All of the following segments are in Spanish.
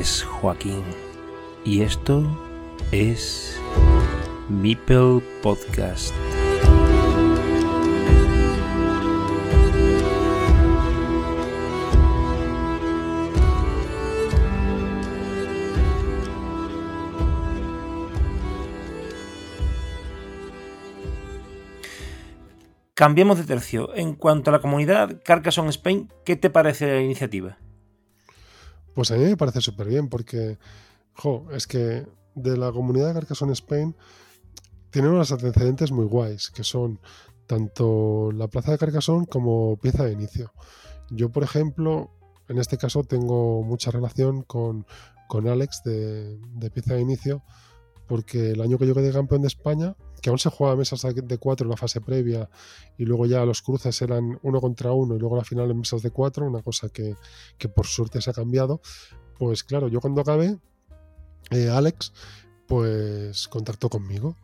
Es Joaquín y esto es Mipel Podcast. Cambiemos de tercio. En cuanto a la comunidad Carcassonne Spain, ¿qué te parece la iniciativa? Pues a mí me parece súper bien porque, jo, es que de la comunidad de Carcassonne Spain tienen unos antecedentes muy guays, que son tanto la plaza de Carcassonne como pieza de inicio. Yo, por ejemplo, en este caso tengo mucha relación con, con Alex de, de pieza de inicio, porque el año que yo quedé campeón de España, que aún se jugaba mesas de cuatro en la fase previa y luego ya los cruces eran uno contra uno y luego la final en mesas de cuatro, una cosa que, por suerte se ha cambiado. Pues claro, yo cuando acabé, eh, Alex, pues contactó conmigo.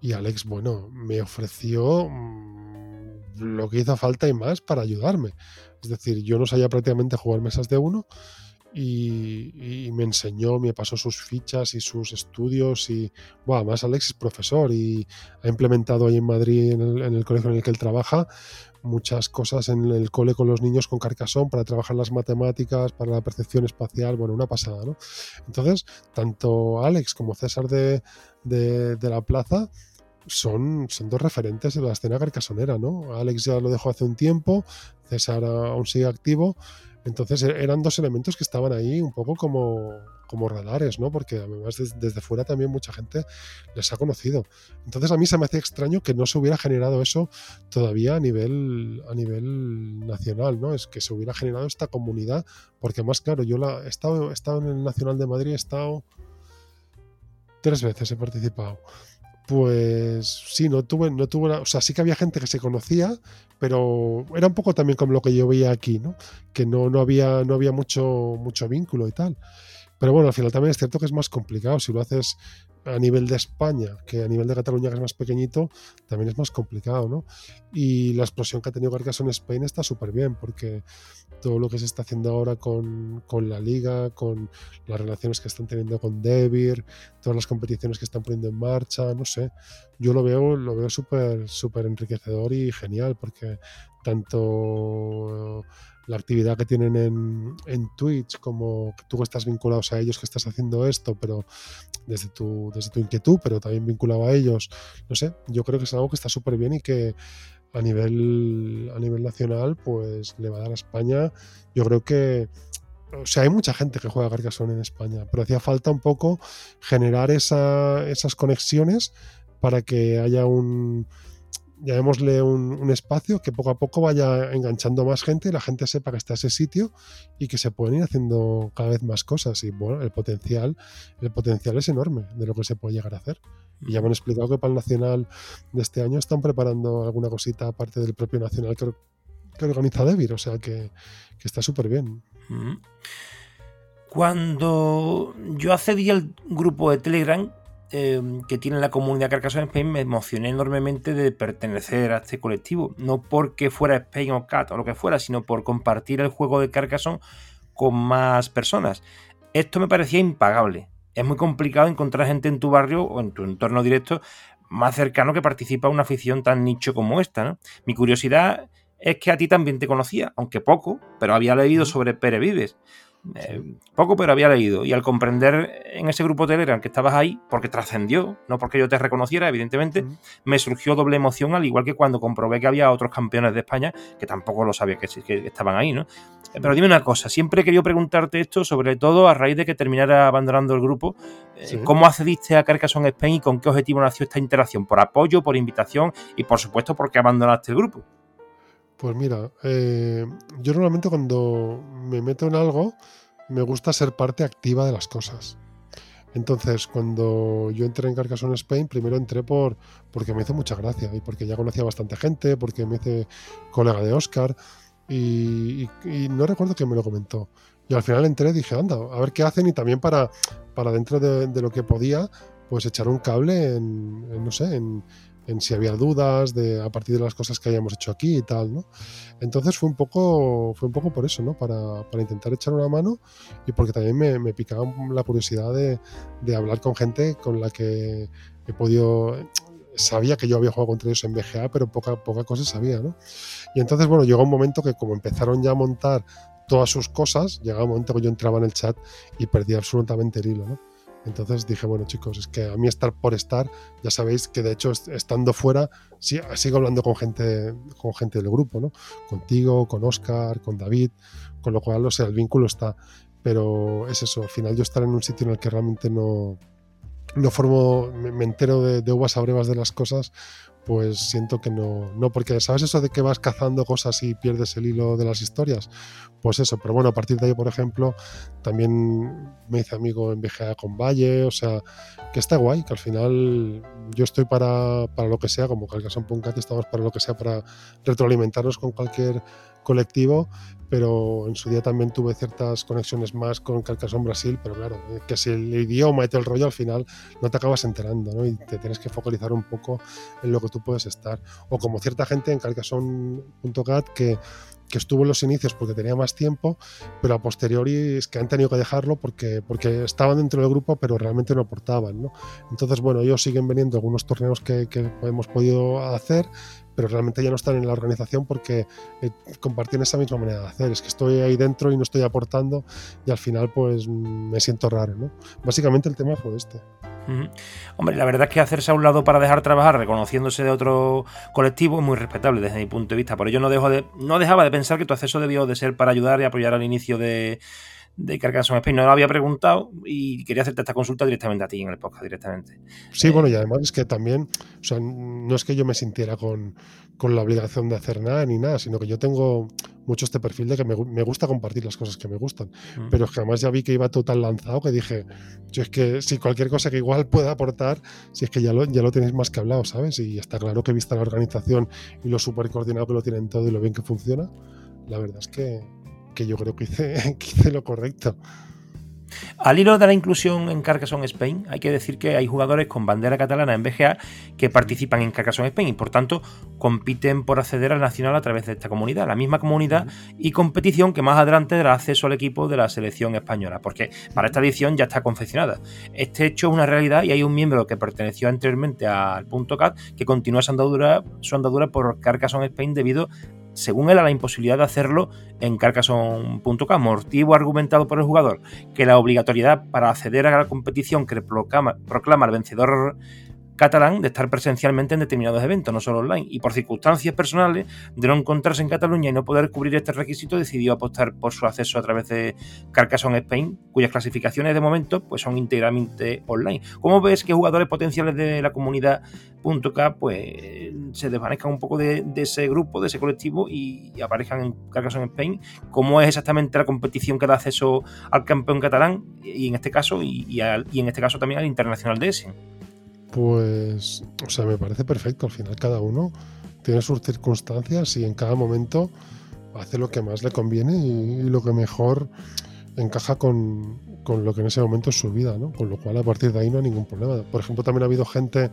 Y Alex, bueno, me ofreció mm, lo que hizo falta y más para ayudarme. Es decir, yo no sabía prácticamente jugar mesas de uno y, me enseñó, me pasó sus fichas y sus estudios y, bueno, además Alex es profesor y ha implementado ahí en Madrid, en el, colegio en el que él trabaja, muchas cosas en el cole con los niños con Carcassonne para trabajar las matemáticas, para la percepción espacial, bueno, una pasada, ¿no? Entonces, tanto Alex como César de, de, la Plaza son, son dos referentes de la escena carcasonera, ¿no? Alex ya lo dejó hace un tiempo, César aún sigue activo entonces e-, eran dos elementos que estaban ahí un poco como, como radares, ¿no? Porque además desde, fuera también mucha gente les ha conocido. Entonces a mí se me hace extraño que no se hubiera generado eso todavía a nivel, a nivel nacional, ¿no? Es que se hubiera generado esta comunidad, porque más claro, yo la, he, estado, he estado en el Nacional de Madrid, he estado tres veces, he participado. Pues sí, no tuve, no tuve, o sea, sí que había gente que se conocía, pero era un poco también como lo que yo veía aquí, ¿no? Que no, no había, no había mucho, mucho vínculo y tal. Pero bueno, al final también es cierto que es más complicado. Si lo haces a nivel de España, que a nivel de Cataluña, que es más pequeñito, también es más complicado, ¿no? Y la explosión que ha tenido Carcassonne Spain está súper bien, porque todo lo que se está haciendo ahora con, la liga, con las relaciones que están teniendo con Devir, todas las competiciones que están poniendo en marcha, no sé, yo lo veo, lo veo súper, súper enriquecedor y genial, porque tanto la actividad que tienen en, en, Twitch, como tú que estás vinculado a ellos, que estás haciendo esto, pero desde tu, desde tu inquietud, pero también vinculado a ellos, no sé, yo creo que es algo que está súper bien y que a nivel, a nivel nacional, pues le va a dar a España. Yo creo que, o sea, hay mucha gente que juega Carcassonne en España, pero hacía falta un poco generar esa, esas conexiones para que haya un, llamémosle un, un, espacio que poco a poco vaya enganchando más gente y la gente sepa que está ese sitio y que se pueden ir haciendo cada vez más cosas. Y bueno el potencial el potencial es enorme de lo que se puede llegar a hacer. Y ya me han explicado que para el nacional de este año están preparando alguna cosita aparte del propio nacional que, que organiza Devir o sea que, que está súper bien cuando yo accedí al grupo de Telegram Em, que tiene la comunidad Carcassonne Spain, me emocioné enormemente de pertenecer a este colectivo. No porque fuera Spain o Cat o lo que fuera, sino por compartir el juego de Carcassonne con más personas. Esto me parecía impagable. Es muy complicado encontrar gente en tu barrio o en tu entorno directo más cercano que participa en una afición tan nicho como esta. Mi curiosidad es que a ti también te conocía, aunque poco, pero había leído sobre Pere Vives. Eh, poco, pero había leído. Y al comprender en ese grupo Telegram que estabas ahí, porque trascendió, no porque yo te reconociera, evidentemente, me surgió doble emoción, al igual que cuando comprobé que había otros campeones de España que tampoco lo sabía que, que estaban ahí, ¿no? Pero dime una cosa, siempre he querido preguntarte esto, sobre todo a raíz de que terminara abandonando el grupo. Eh, ¿Cómo accediste a Carcassonne Spain y con qué objetivo nació esta interacción? ¿Por apoyo, por invitación y por supuesto por qué abandonaste el grupo? Pues mira, eh, yo normalmente cuando me meto en algo, me gusta ser parte activa de las cosas. Entonces, cuando yo entré en Carcassonne Spain, primero entré por porque me hizo mucha gracia y porque ya conocía bastante gente, porque me hice colega de Oscar y, no recuerdo quién me lo comentó. Y al final entré y dije, anda, a ver qué hacen y también para, para dentro de, lo que podía, pues echar un cable en, no sé, en, en si había dudas de, a partir de las cosas que hayamos hecho aquí y tal, ¿no? Entonces fue un poco, fue un poco por eso, ¿no? Para, para intentar echar una mano y porque también me, me picaba la curiosidad de, de hablar con gente con la que he podido sabía que yo había jugado contra ellos en BGA, pero poca, poca cosa sabía, ¿no? Y entonces, bueno, llegó un momento que como empezaron ya a montar todas sus cosas, llegaba un momento que yo entraba en el chat y perdía absolutamente el hilo, ¿no? Entonces dije, bueno chicos, es que a mí estar por estar, ya sabéis que de hecho estando fuera, sí, sigo hablando con gente, con gente del grupo, ¿no? Contigo, con Oscar, con David, con lo cual, o sea, el vínculo está. Pero es eso, al final yo estar en un sitio en el que realmente no, no formo, me, entero de, de, uvas a brevas de las cosas, pues siento que no, no, porque sabes eso de que vas cazando cosas y pierdes el hilo de las historias, pues eso, pero bueno, a partir de ahí, por ejemplo, también me hice amigo en BGA con Valle, o sea, que está guay, que al final yo estoy para, para lo que sea, como Carcassonne Punkat estamos para lo que sea, para retroalimentarnos con cualquier colectivo, pero en su día también tuve ciertas conexiones más con Carcassonne Brasil, pero claro, eh, que si el idioma y todo el rollo al final no te acabas enterando, ¿no? Y te tienes que focalizar un poco en lo que tú puedes estar. O como cierta gente en Carcassonne.cat que que estuvo en los inicios porque tenía más tiempo, pero a posteriori es que han tenido que dejarlo porque, porque estaban dentro del grupo, pero realmente no aportaban. ¿no? Entonces, bueno, ellos siguen veniendo algunos torneos que, que hemos podido hacer, pero realmente ya no están en la organización porque eh, comparten esa misma manera de hacer. Es que estoy ahí dentro y no estoy aportando y al final pues me siento raro, ¿no? Básicamente el tema fue este. Hombre, la verdad es que hacerse a un lado para dejar trabajar reconociéndose de otro colectivo es muy respetable desde mi punto de vista. Por ello no, dejo de, no dejaba de pensar que tu acceso debió de ser para ayudar y apoyar al inicio de, de Carcassonne Spain. No lo había preguntado y quería hacerte esta consulta directamente a ti en el podcast, directamente. Sí, bueno, y además es que también, o sea, no es que yo me sintiera con, con la obligación de hacer nada ni nada, sino que yo tengo mucho este perfil de que me, me gusta compartir las cosas que me gustan. Mm. Pero es que además ya vi que iba todo tan lanzado que dije, yo es que si cualquier cosa que igual pueda aportar, si es que ya lo, ya lo tenéis más que hablado, ¿sabes? Y está claro que vista la organización y lo súper coordinado que lo tienen todo y lo bien que funciona, la verdad es que, que yo creo que hice, que hice lo correcto. Al hilo de la inclusión en Carcassonne Spain, hay que decir que hay jugadores con bandera catalana en BGA que participan en Carcassonne Spain y por tanto compiten por acceder al nacional a través de esta comunidad, la misma comunidad y competición que más adelante dará acceso al equipo de la selección española, porque para esta edición ya está confeccionada. Este hecho es una realidad y hay un miembro que perteneció anteriormente al punto CAT que continúa su andadura, su andadura por Carcassonne Spain debido según él, a la imposibilidad de hacerlo en Carcassonne.com, motivo argumentado por el jugador que la obligatoriedad para acceder a la competición que proclama, proclama el vencedor catalán de estar presencialmente en determinados eventos, no solo online, y por circunstancias personales de no encontrarse en Cataluña y no poder cubrir este requisito, decidió apostar por su acceso a través de Carcassonne Spain, cuyas clasificaciones de momento pues, son íntegramente online. ¿Cómo ves que jugadores potenciales de la comunidad .k pues, se desvanezcan un poco de, ese grupo, de ese colectivo y, aparezcan en Carcassonne Spain? ¿Cómo es exactamente la competición que da acceso al campeón catalán y en este caso y, y en este caso también al internacional de Essen? Pues, o sea, me parece perfecto. Al final cada uno tiene sus circunstancias y en cada momento hace lo que más le conviene y, lo que mejor encaja con, con, lo que en ese momento es su vida, ¿no? Con lo cual a partir de ahí no hay ningún problema. Por ejemplo, también ha habido gente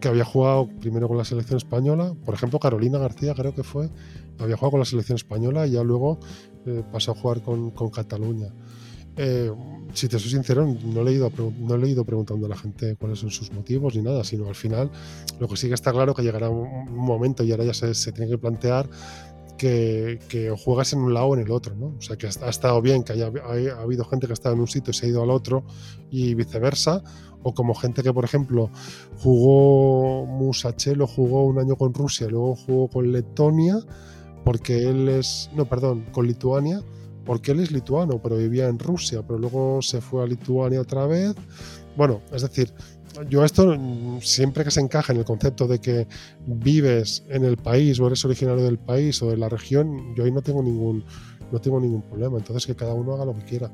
que había jugado primero con la selección española, por ejemplo Carolina García creo que fue, había jugado con la selección española y ya luego eh, pasó a jugar con, con Cataluña. Eh, si te soy sincero, no he, leído, no he leído preguntando a la gente cuáles son sus motivos ni nada, sino al final lo que sí que está claro que llegará un, momento y ahora ya se, tiene que plantear que, que, juegas en un lado o en el otro, ¿no? O sea, que ha, estado bien que haya ha, habido gente que ha estado en un sitio y se ha ido al otro y viceversa, o como gente que, por ejemplo, jugó Musachelo, jugó un año con Rusia, luego jugó con Letonia, porque él es, no, perdón, con Lituania, porque él es lituano, pero vivía en Rusia, pero luego se fue a Lituania otra vez. Bueno, es decir, yo esto siempre que se encaja en el concepto de que vives en el país o eres originario del país o de la región, yo ahí no tengo ningún no tengo ningún problema. Entonces que cada uno haga lo que quiera.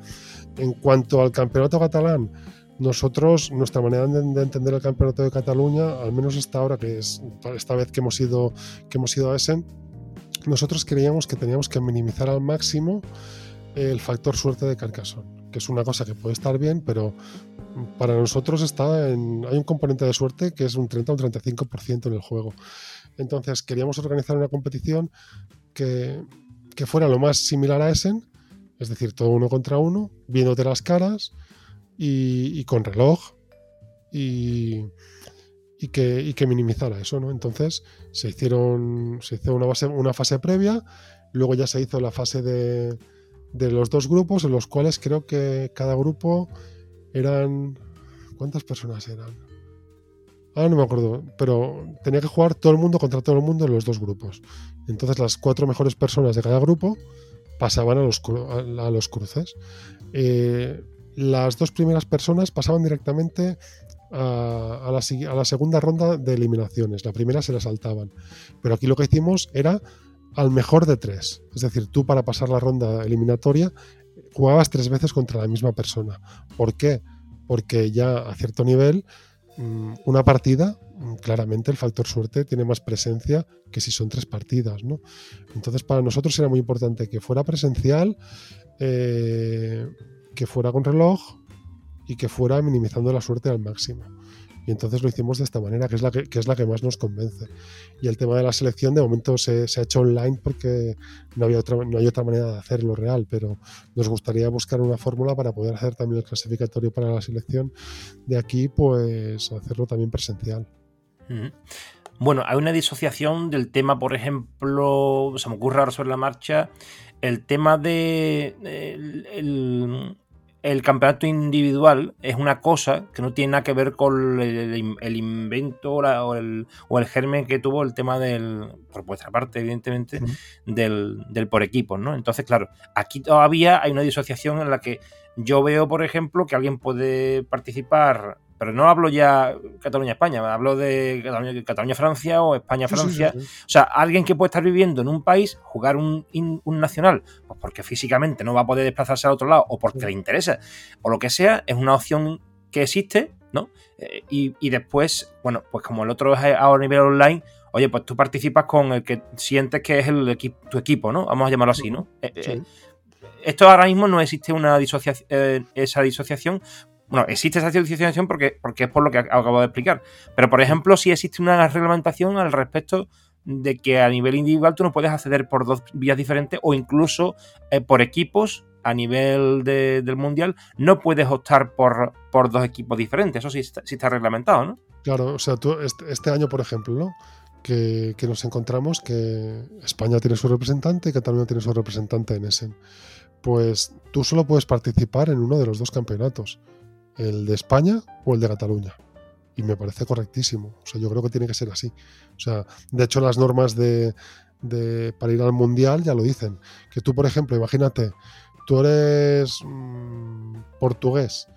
En cuanto al campeonato catalán, nosotros, nuestra manera de, entender el campeonato de Cataluña, al menos hasta ahora, que es esta vez que hemos ido, que hemos ido a Essen, nosotros creíamos que teníamos que minimizar al máximo el factor suerte de Carcassonne, que es una cosa que puede estar bien, pero para nosotros está en, hay un componente de suerte que es un 30 o un 35% en el juego. Entonces queríamos organizar una competición que, que fuera lo más similar a Essen, es decir, todo uno contra uno, viéndote las caras y, con reloj y, que, y, que, minimizara eso, ¿no? Entonces se hicieron, se hizo una, base, una fase previa, luego ya se hizo la fase de, de los dos grupos, en los cuales creo que cada grupo eran... ¿Cuántas personas eran? Ah, no me acuerdo, pero tenía que jugar todo el mundo contra todo el mundo en los dos grupos. Entonces las cuatro mejores personas de cada grupo pasaban a los, a los cruces. Eh, las dos primeras personas pasaban directamente a, la, a, la, segunda ronda de eliminaciones. La primera se la saltaban. Pero aquí lo que hicimos era al mejor de tres. Es decir, tú para pasar la ronda eliminatoria jugabas tres veces contra la misma persona. ¿Por qué? Porque ya a cierto nivel, mm, una partida, mm, claramente el factor suerte tiene más presencia que si son tres partidas. ¿no? Entonces, para nosotros era muy importante que fuera presencial, eh, que fuera con reloj y que fuera minimizando la suerte al máximo. Y entonces lo hicimos de esta manera, que es la que, es la que más nos convence. Y el tema de la selección de momento se, ha hecho online porque no, había otra, no hay otra manera de hacerlo real, pero nos gustaría buscar una fórmula para poder hacer también el clasificatorio para la selección de aquí, pues hacerlo también presencial. Bueno, hay una disociación del tema, por ejemplo, se me ocurre ahora sobre la marcha, el tema de el campeonato individual es una cosa que no tiene nada que ver con el, invento o el, germen que tuvo el tema del, por vuestra parte, evidentemente, del, del, por equipos, ¿no? Entonces, claro, aquí todavía hay una disociación en la que yo veo, por ejemplo, que alguien puede participar pero no hablo ya Cataluña-España, hablo de Cataluña-Francia o España-Francia. O sea, alguien que puede estar viviendo en un país, jugar un, nacional, pues porque físicamente no va a poder desplazarse al otro lado o porque le interesa, o lo que sea, es una opción que existe, ¿no? Eh, y, después, bueno, pues como el otro es a nivel online, oye, pues tú participas con el que sientes que es el tu equipo, ¿no? Vamos a llamarlo así, ¿no? Eh, eh, esto ahora mismo no existe una disociación, esa disociación bueno, existe esa disociación porque, porque es por lo que acabo de explicar. Pero, por ejemplo, sí existe una reglamentación al respecto de que a nivel individual tú no puedes acceder por dos vías diferentes o incluso eh, por equipos a nivel del mundial no puedes optar por, por dos equipos diferentes. Eso sí está, reglamentado, ¿no? Claro, o sea, este, este año, por ejemplo, ¿no? Que, que, nos encontramos que España tiene su representante y Cataluña tiene su representante en ese. Pues tú solo puedes participar en uno de los dos campeonatos el de España o el de Cataluña. Y me parece correctísimo. O sea, yo creo que tiene que ser así. O sea, de hecho, las normas de, para ir al mundial ya lo dicen. Que tú, por ejemplo, imagínate, tú eres mm, portugués,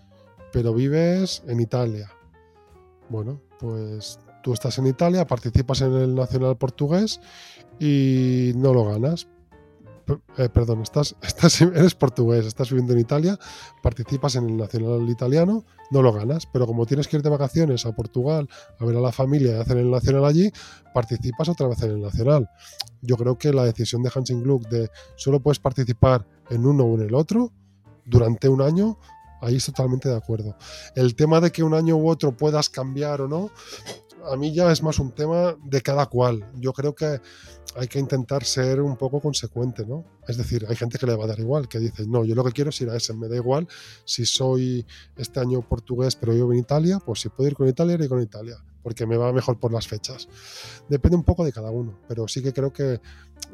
pero vives en Italia. Bueno, pues tú estás en Italia, participas en el nacional portugués y no lo ganas. Eh, perdón, estás, eres portugués, estás viviendo en Italia, participas en el nacional italiano, no lo ganas, pero como tienes que ir de vacaciones a Portugal a ver a la familia y hacer el nacional allí, participas otra vez en el nacional. Yo creo que la decisión de Hansing Gluck de solo puedes participar en uno o en el otro durante un año, ahí estoy totalmente de acuerdo. El tema de que un año u otro puedas cambiar o no, a mí ya es más un tema de cada cual. Yo creo que hay que intentar ser un poco consecuente, ¿no? Es decir, hay gente que le va a dar igual, que dice, no, yo lo que quiero es ir a ese, me da igual si soy este año portugués pero vivo en Italia, pues si puedo ir con Italia, iré con Italia, porque me va mejor por las fechas. Depende un poco de cada uno, pero sí que creo que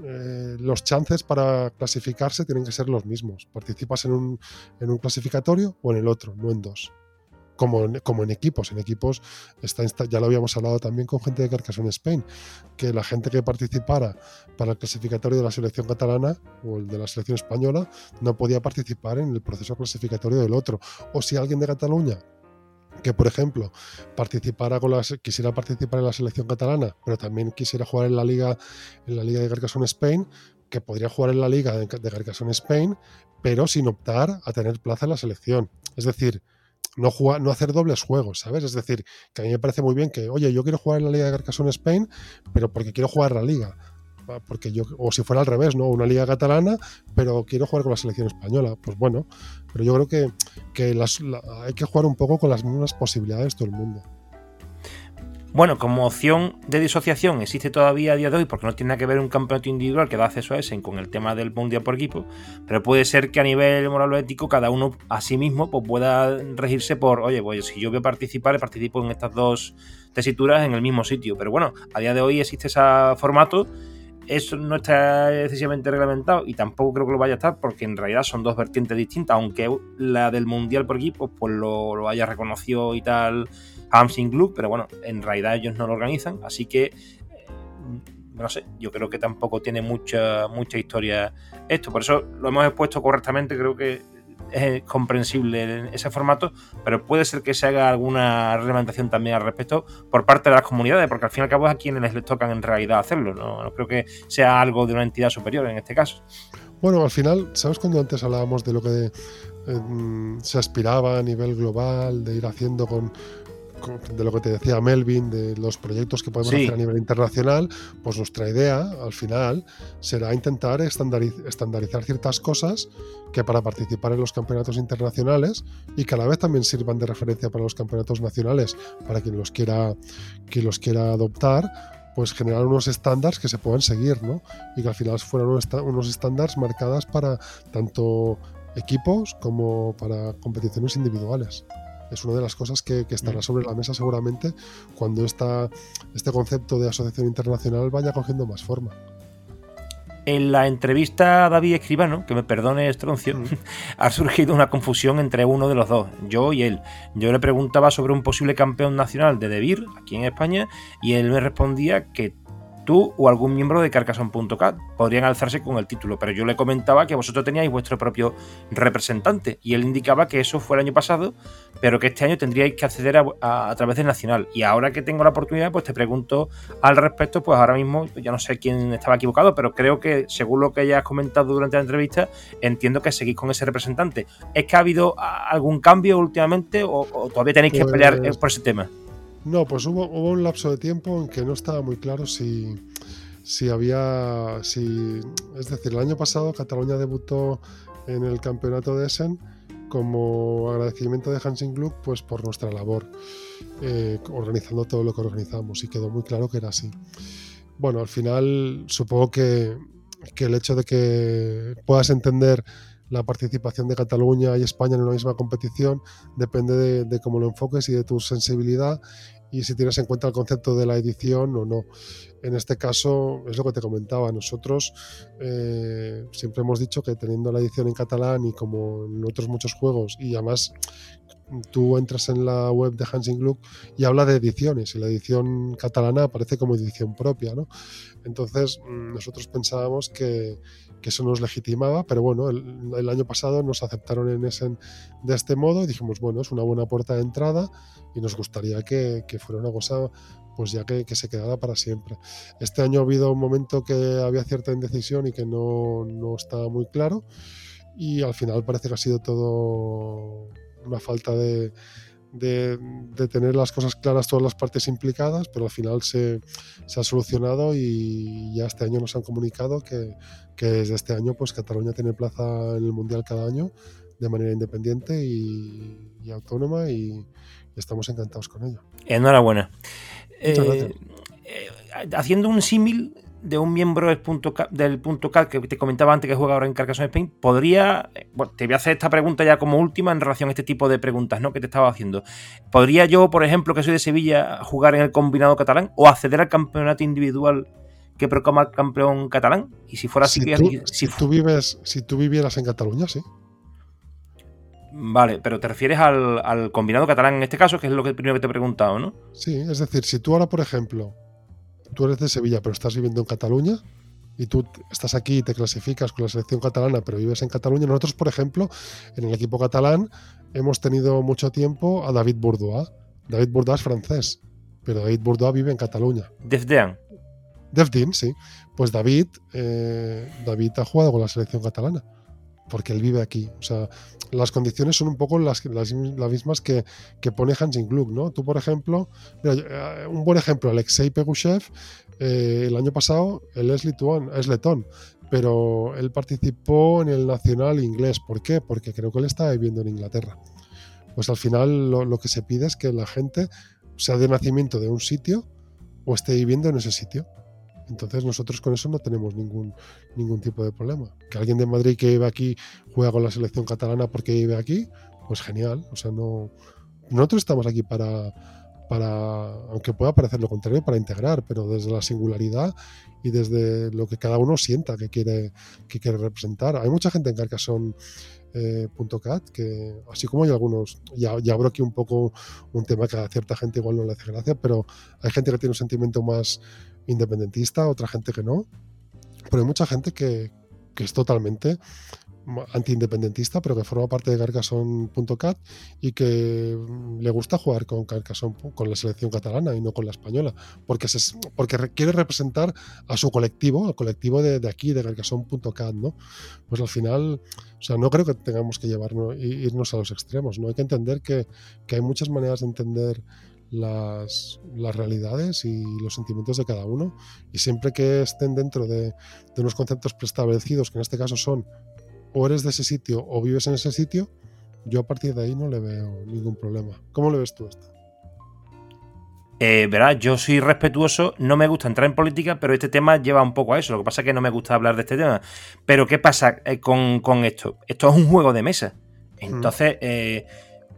eh, los chances para clasificarse tienen que ser los mismos. Participas en un, en un clasificatorio o en el otro, no en dos como en, como en equipos. En equipos está, ya lo habíamos hablado también con gente de Carcassonne Spain, que la gente que participara para el clasificatorio de la selección catalana o el de la selección española no podía participar en el proceso clasificatorio del otro. O si alguien de Cataluña que por ejemplo participara con las, quisiera participar en la selección catalana, pero también quisiera jugar en la liga en la liga de Carcassonne Spain, que podría jugar en la liga de, Carcassonne Spain, pero sin optar a tener plaza en la selección. Es decir, no, jugar, no hacer dobles juegos, ¿sabes? Es decir, que a mí me parece muy bien que, oye, yo quiero jugar en la Liga de Carcassonne Spain, pero porque quiero jugar la Liga. porque yo, o si fuera al revés, ¿no? Una liga catalana, pero quiero jugar con la selección española. Pues bueno, pero yo creo que, que hay que jugar un poco con las mismas posibilidades todo el mundo. Bueno, como opción de disociación existe todavía a día de hoy porque no tiene que ver un campeonato individual que da acceso a ese con el tema del mundial por equipo, pero puede ser que a nivel moral o ético cada uno a sí mismo pues, pueda regirse por, oye, pues si yo voy a participar, participo en estas dos tesituras en el mismo sitio. Pero bueno, a día de hoy existe ese formato eso no está excesivamente reglamentado y tampoco creo que lo vaya a estar porque en realidad son dos vertientes distintas, aunque la del Mundial por equipo pues lo, lo haya reconocido y tal Hamsing Club, pero bueno, en realidad ellos no lo organizan, así que eh, no sé, yo creo que tampoco tiene mucha, mucha historia esto, por eso lo hemos expuesto correctamente, creo que es comprensible ese formato, pero puede ser que se haga alguna reglamentación también al respecto por parte de las comunidades, porque al fin y al cabo es a quienes les tocan en realidad hacerlo, no, no creo que sea algo de una entidad superior en este caso. Bueno, al final, ¿sabes cuando antes hablábamos de lo que eh, se aspiraba a nivel global, de ir haciendo con, de lo que te decía Melvin, de los proyectos que podemos hacer a nivel internacional, pues nuestra idea al final será intentar estandarizar ciertas cosas que para participar en los campeonatos internacionales y que a la vez también sirvan de referencia para los campeonatos nacionales, para quien los quiera, quien los quiera adoptar, pues generar unos estándares que se puedan seguir, ¿no? Y que al final fueran unos estándares marcadas para tanto equipos como para competiciones individuales es una de las cosas que, estará mm. sobre la mesa seguramente cuando esta, este concepto de asociación internacional vaya cogiendo más forma. En la entrevista a David Escribano, que me perdone Estroncio, mm. ha surgido una confusión entre uno de los dos, yo y él. Yo le preguntaba sobre un posible campeón nacional de Debir, aquí en España, y él me respondía que tú o algún miembro de Carcassonne.cat podrían alzarse con el título, pero yo le comentaba que vosotros teníais vuestro propio representante y él indicaba que eso fue el año pasado, pero que este año tendríais que acceder a, través del Nacional. Y ahora que tengo la oportunidad, pues te pregunto al respecto, pues ahora mismo ya no sé quién estaba equivocado, pero creo que según lo que ya has comentado durante la entrevista, entiendo que seguís con ese representante. ¿Es que ha habido algún cambio últimamente o, todavía tenéis que pelear pues por ese tema? No, pues hubo, un lapso de tiempo en que no estaba muy claro si, si había. Si, es decir, el año pasado Cataluña debutó en el campeonato de Essen como agradecimiento de Hansing Club pues por nuestra labor eh, organizando todo lo que organizamos y quedó muy claro que era así. Bueno, al final supongo que, que el hecho de que puedas entender la participación de Cataluña y España en una misma competición depende de, cómo lo enfoques y de tu sensibilidad y si tienes en cuenta el concepto de la edición o no. En este caso, es lo que te comentaba, nosotros eh, siempre hemos dicho que teniendo la edición en catalán y como en otros muchos juegos, y además tú entras en la web de Hansing Club y habla de ediciones y la edición catalana aparece como edición propia, ¿no? Entonces mm, nosotros pensábamos que, que eso nos legitimaba, pero bueno, el, año pasado nos aceptaron en ese, de este modo y dijimos, bueno, es una buena puerta de entrada y nos gustaría que, fuera una cosa pues ya que, se quedara para siempre. Este año ha habido un momento que había cierta indecisión y que no, no estaba muy claro y al final parece que ha sido todo una falta de, de, tener las cosas claras todas las partes implicadas, pero al final se, ha solucionado y ya este año nos han comunicado que, desde este año pues Cataluña tiene plaza en el Mundial cada año de manera independiente y, autónoma y, estamos encantados con ello. Enhorabuena. Eh, eh, haciendo un símil, de un miembro del punto, del punto CAD que te comentaba antes que juega ahora en Carcassonne Spain, podría. Bueno, te voy a hacer esta pregunta ya como última en relación a este tipo de preguntas ¿no? que te estaba haciendo. ¿Podría yo, por ejemplo, que soy de Sevilla, jugar en el combinado catalán o acceder al campeonato individual que proclama el campeón catalán? Y si fuera así, si, tú, si, tú vives, si tú vivieras en Cataluña, sí. Vale, pero te refieres al, al combinado catalán en este caso, que es lo que primero que te he preguntado, ¿no? Sí, es decir, si tú ahora, por ejemplo, tú eres de Sevilla, pero estás viviendo en Cataluña, y tú estás aquí y te clasificas con la selección catalana, pero vives en Cataluña. Nosotros, por ejemplo, en el equipo catalán hemos tenido mucho tiempo a David Bourdois. David Bourdois es francés, pero David Bourdois vive en Cataluña. Defdean. Defdin, sí. Pues David, eh, David ha jugado con la selección catalana. Porque él vive aquí. O sea, las condiciones son un poco las, las, mismas que, que pone Hansin Klug, ¿no? Tú, por ejemplo, eh, un buen ejemplo, Alexei Pegushev, eh, el año pasado, él es lituán, es letón, pero él participó en el nacional inglés. ¿Por qué? Porque creo que él estaba viviendo en Inglaterra. Pues al final lo, lo que se pide es que la gente sea de nacimiento de un sitio o esté viviendo en ese sitio. Entonces nosotros con eso no tenemos ningún, ningún tipo de problema. Que alguien de Madrid que vive aquí juega con la selección catalana porque vive aquí, pues genial. O sea, no. Nosotros estamos aquí para, para, aunque pueda parecer lo contrario, para integrar, pero desde la singularidad y desde lo que cada uno sienta que quiere, que quiere representar. Hay mucha gente en Carcassonne eh, .cat, que así como hay algunos, ya, ya, abro aquí un poco un tema que a cierta gente igual no le hace gracia, pero hay gente que tiene un sentimiento más independentista, otra gente que no, pero hay mucha gente que, que es totalmente anti-independentista, pero que forma parte de Carcassonne.cat y que le gusta jugar con Carcassonne, con la selección catalana y no con la española, porque, se, porque quiere representar a su colectivo, al colectivo de, de aquí, de Carcassonne.cat, ¿no? Pues al final, o sea, no creo que tengamos que llevarnos, irnos a los extremos, ¿no? Hay que entender que, que hay muchas maneras de entender las, las, realidades y los sentimientos de cada uno y siempre que estén dentro de, de unos conceptos preestablecidos, que en este caso son o eres de ese sitio o vives en ese sitio, yo a partir de ahí no le veo ningún problema. ¿Cómo le ves tú esto? Eh, verás, yo soy respetuoso, no me gusta entrar en política, pero este tema lleva un poco a eso. Lo que pasa es que no me gusta hablar de este tema. Pero ¿qué pasa eh, con, esto? Esto es un juego de mesa. Entonces, eh,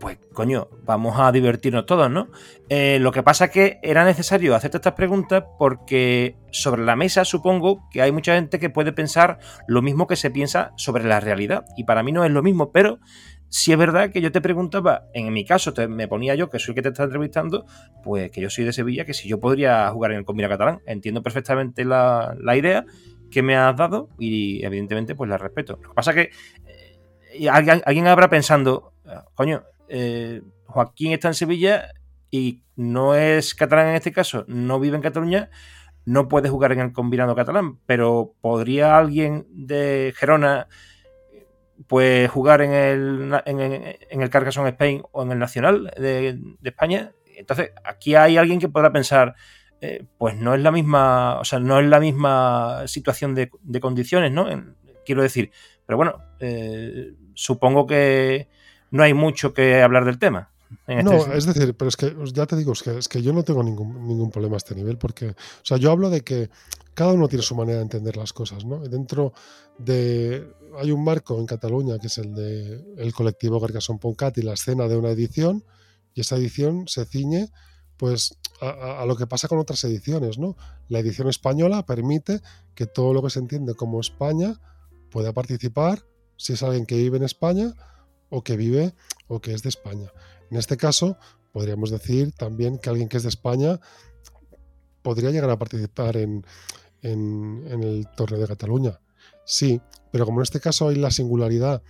pues coño, vamos a divertirnos todos, ¿no? Eh, lo que pasa es que era necesario hacerte estas preguntas porque sobre la mesa supongo que hay mucha gente que puede pensar lo mismo que se piensa sobre la realidad. Y para mí no es lo mismo, pero si es verdad que yo te preguntaba, en mi caso me ponía yo, que soy el que te está entrevistando, pues que yo soy de Sevilla, que si yo podría jugar en el Combina Catalán. Entiendo perfectamente la, idea que me has dado y evidentemente pues la respeto. Lo que pasa que eh, alguien, alguien habrá pensando, ah, coño, eh, Joaquín está en Sevilla y no es catalán en este caso, no vive en Cataluña, no puede jugar en el combinado catalán, pero ¿podría alguien de Gerona pues jugar en el, en, el Carcassonne Spain o en el Nacional de, España? Entonces, aquí hay alguien que podrá pensar, eh, pues no es la misma, o sea, no es la misma situación de, condiciones, ¿no? quiero decir, pero bueno, eh, supongo que no hay mucho que hablar del tema. Este no, es decir, pero es que ya te digo, es que, es que yo no tengo ningún, ningún problema a este nivel, porque, o sea, yo hablo de que cada uno tiene su manera de entender las cosas, ¿no? Dentro de. Hay un marco en Cataluña que es el de el colectivo Carcassonne Poncat y la escena de una edición, y esa edición se ciñe pues a, a, lo que pasa con otras ediciones, ¿no? La edición española permite que todo lo que se entiende como España pueda participar si es alguien que vive en España o que vive o que es de España. En este caso, podríamos decir también que alguien que es de España podría llegar a participar en, el torneo de Cataluña. Sí, pero como en este caso hay la singularidad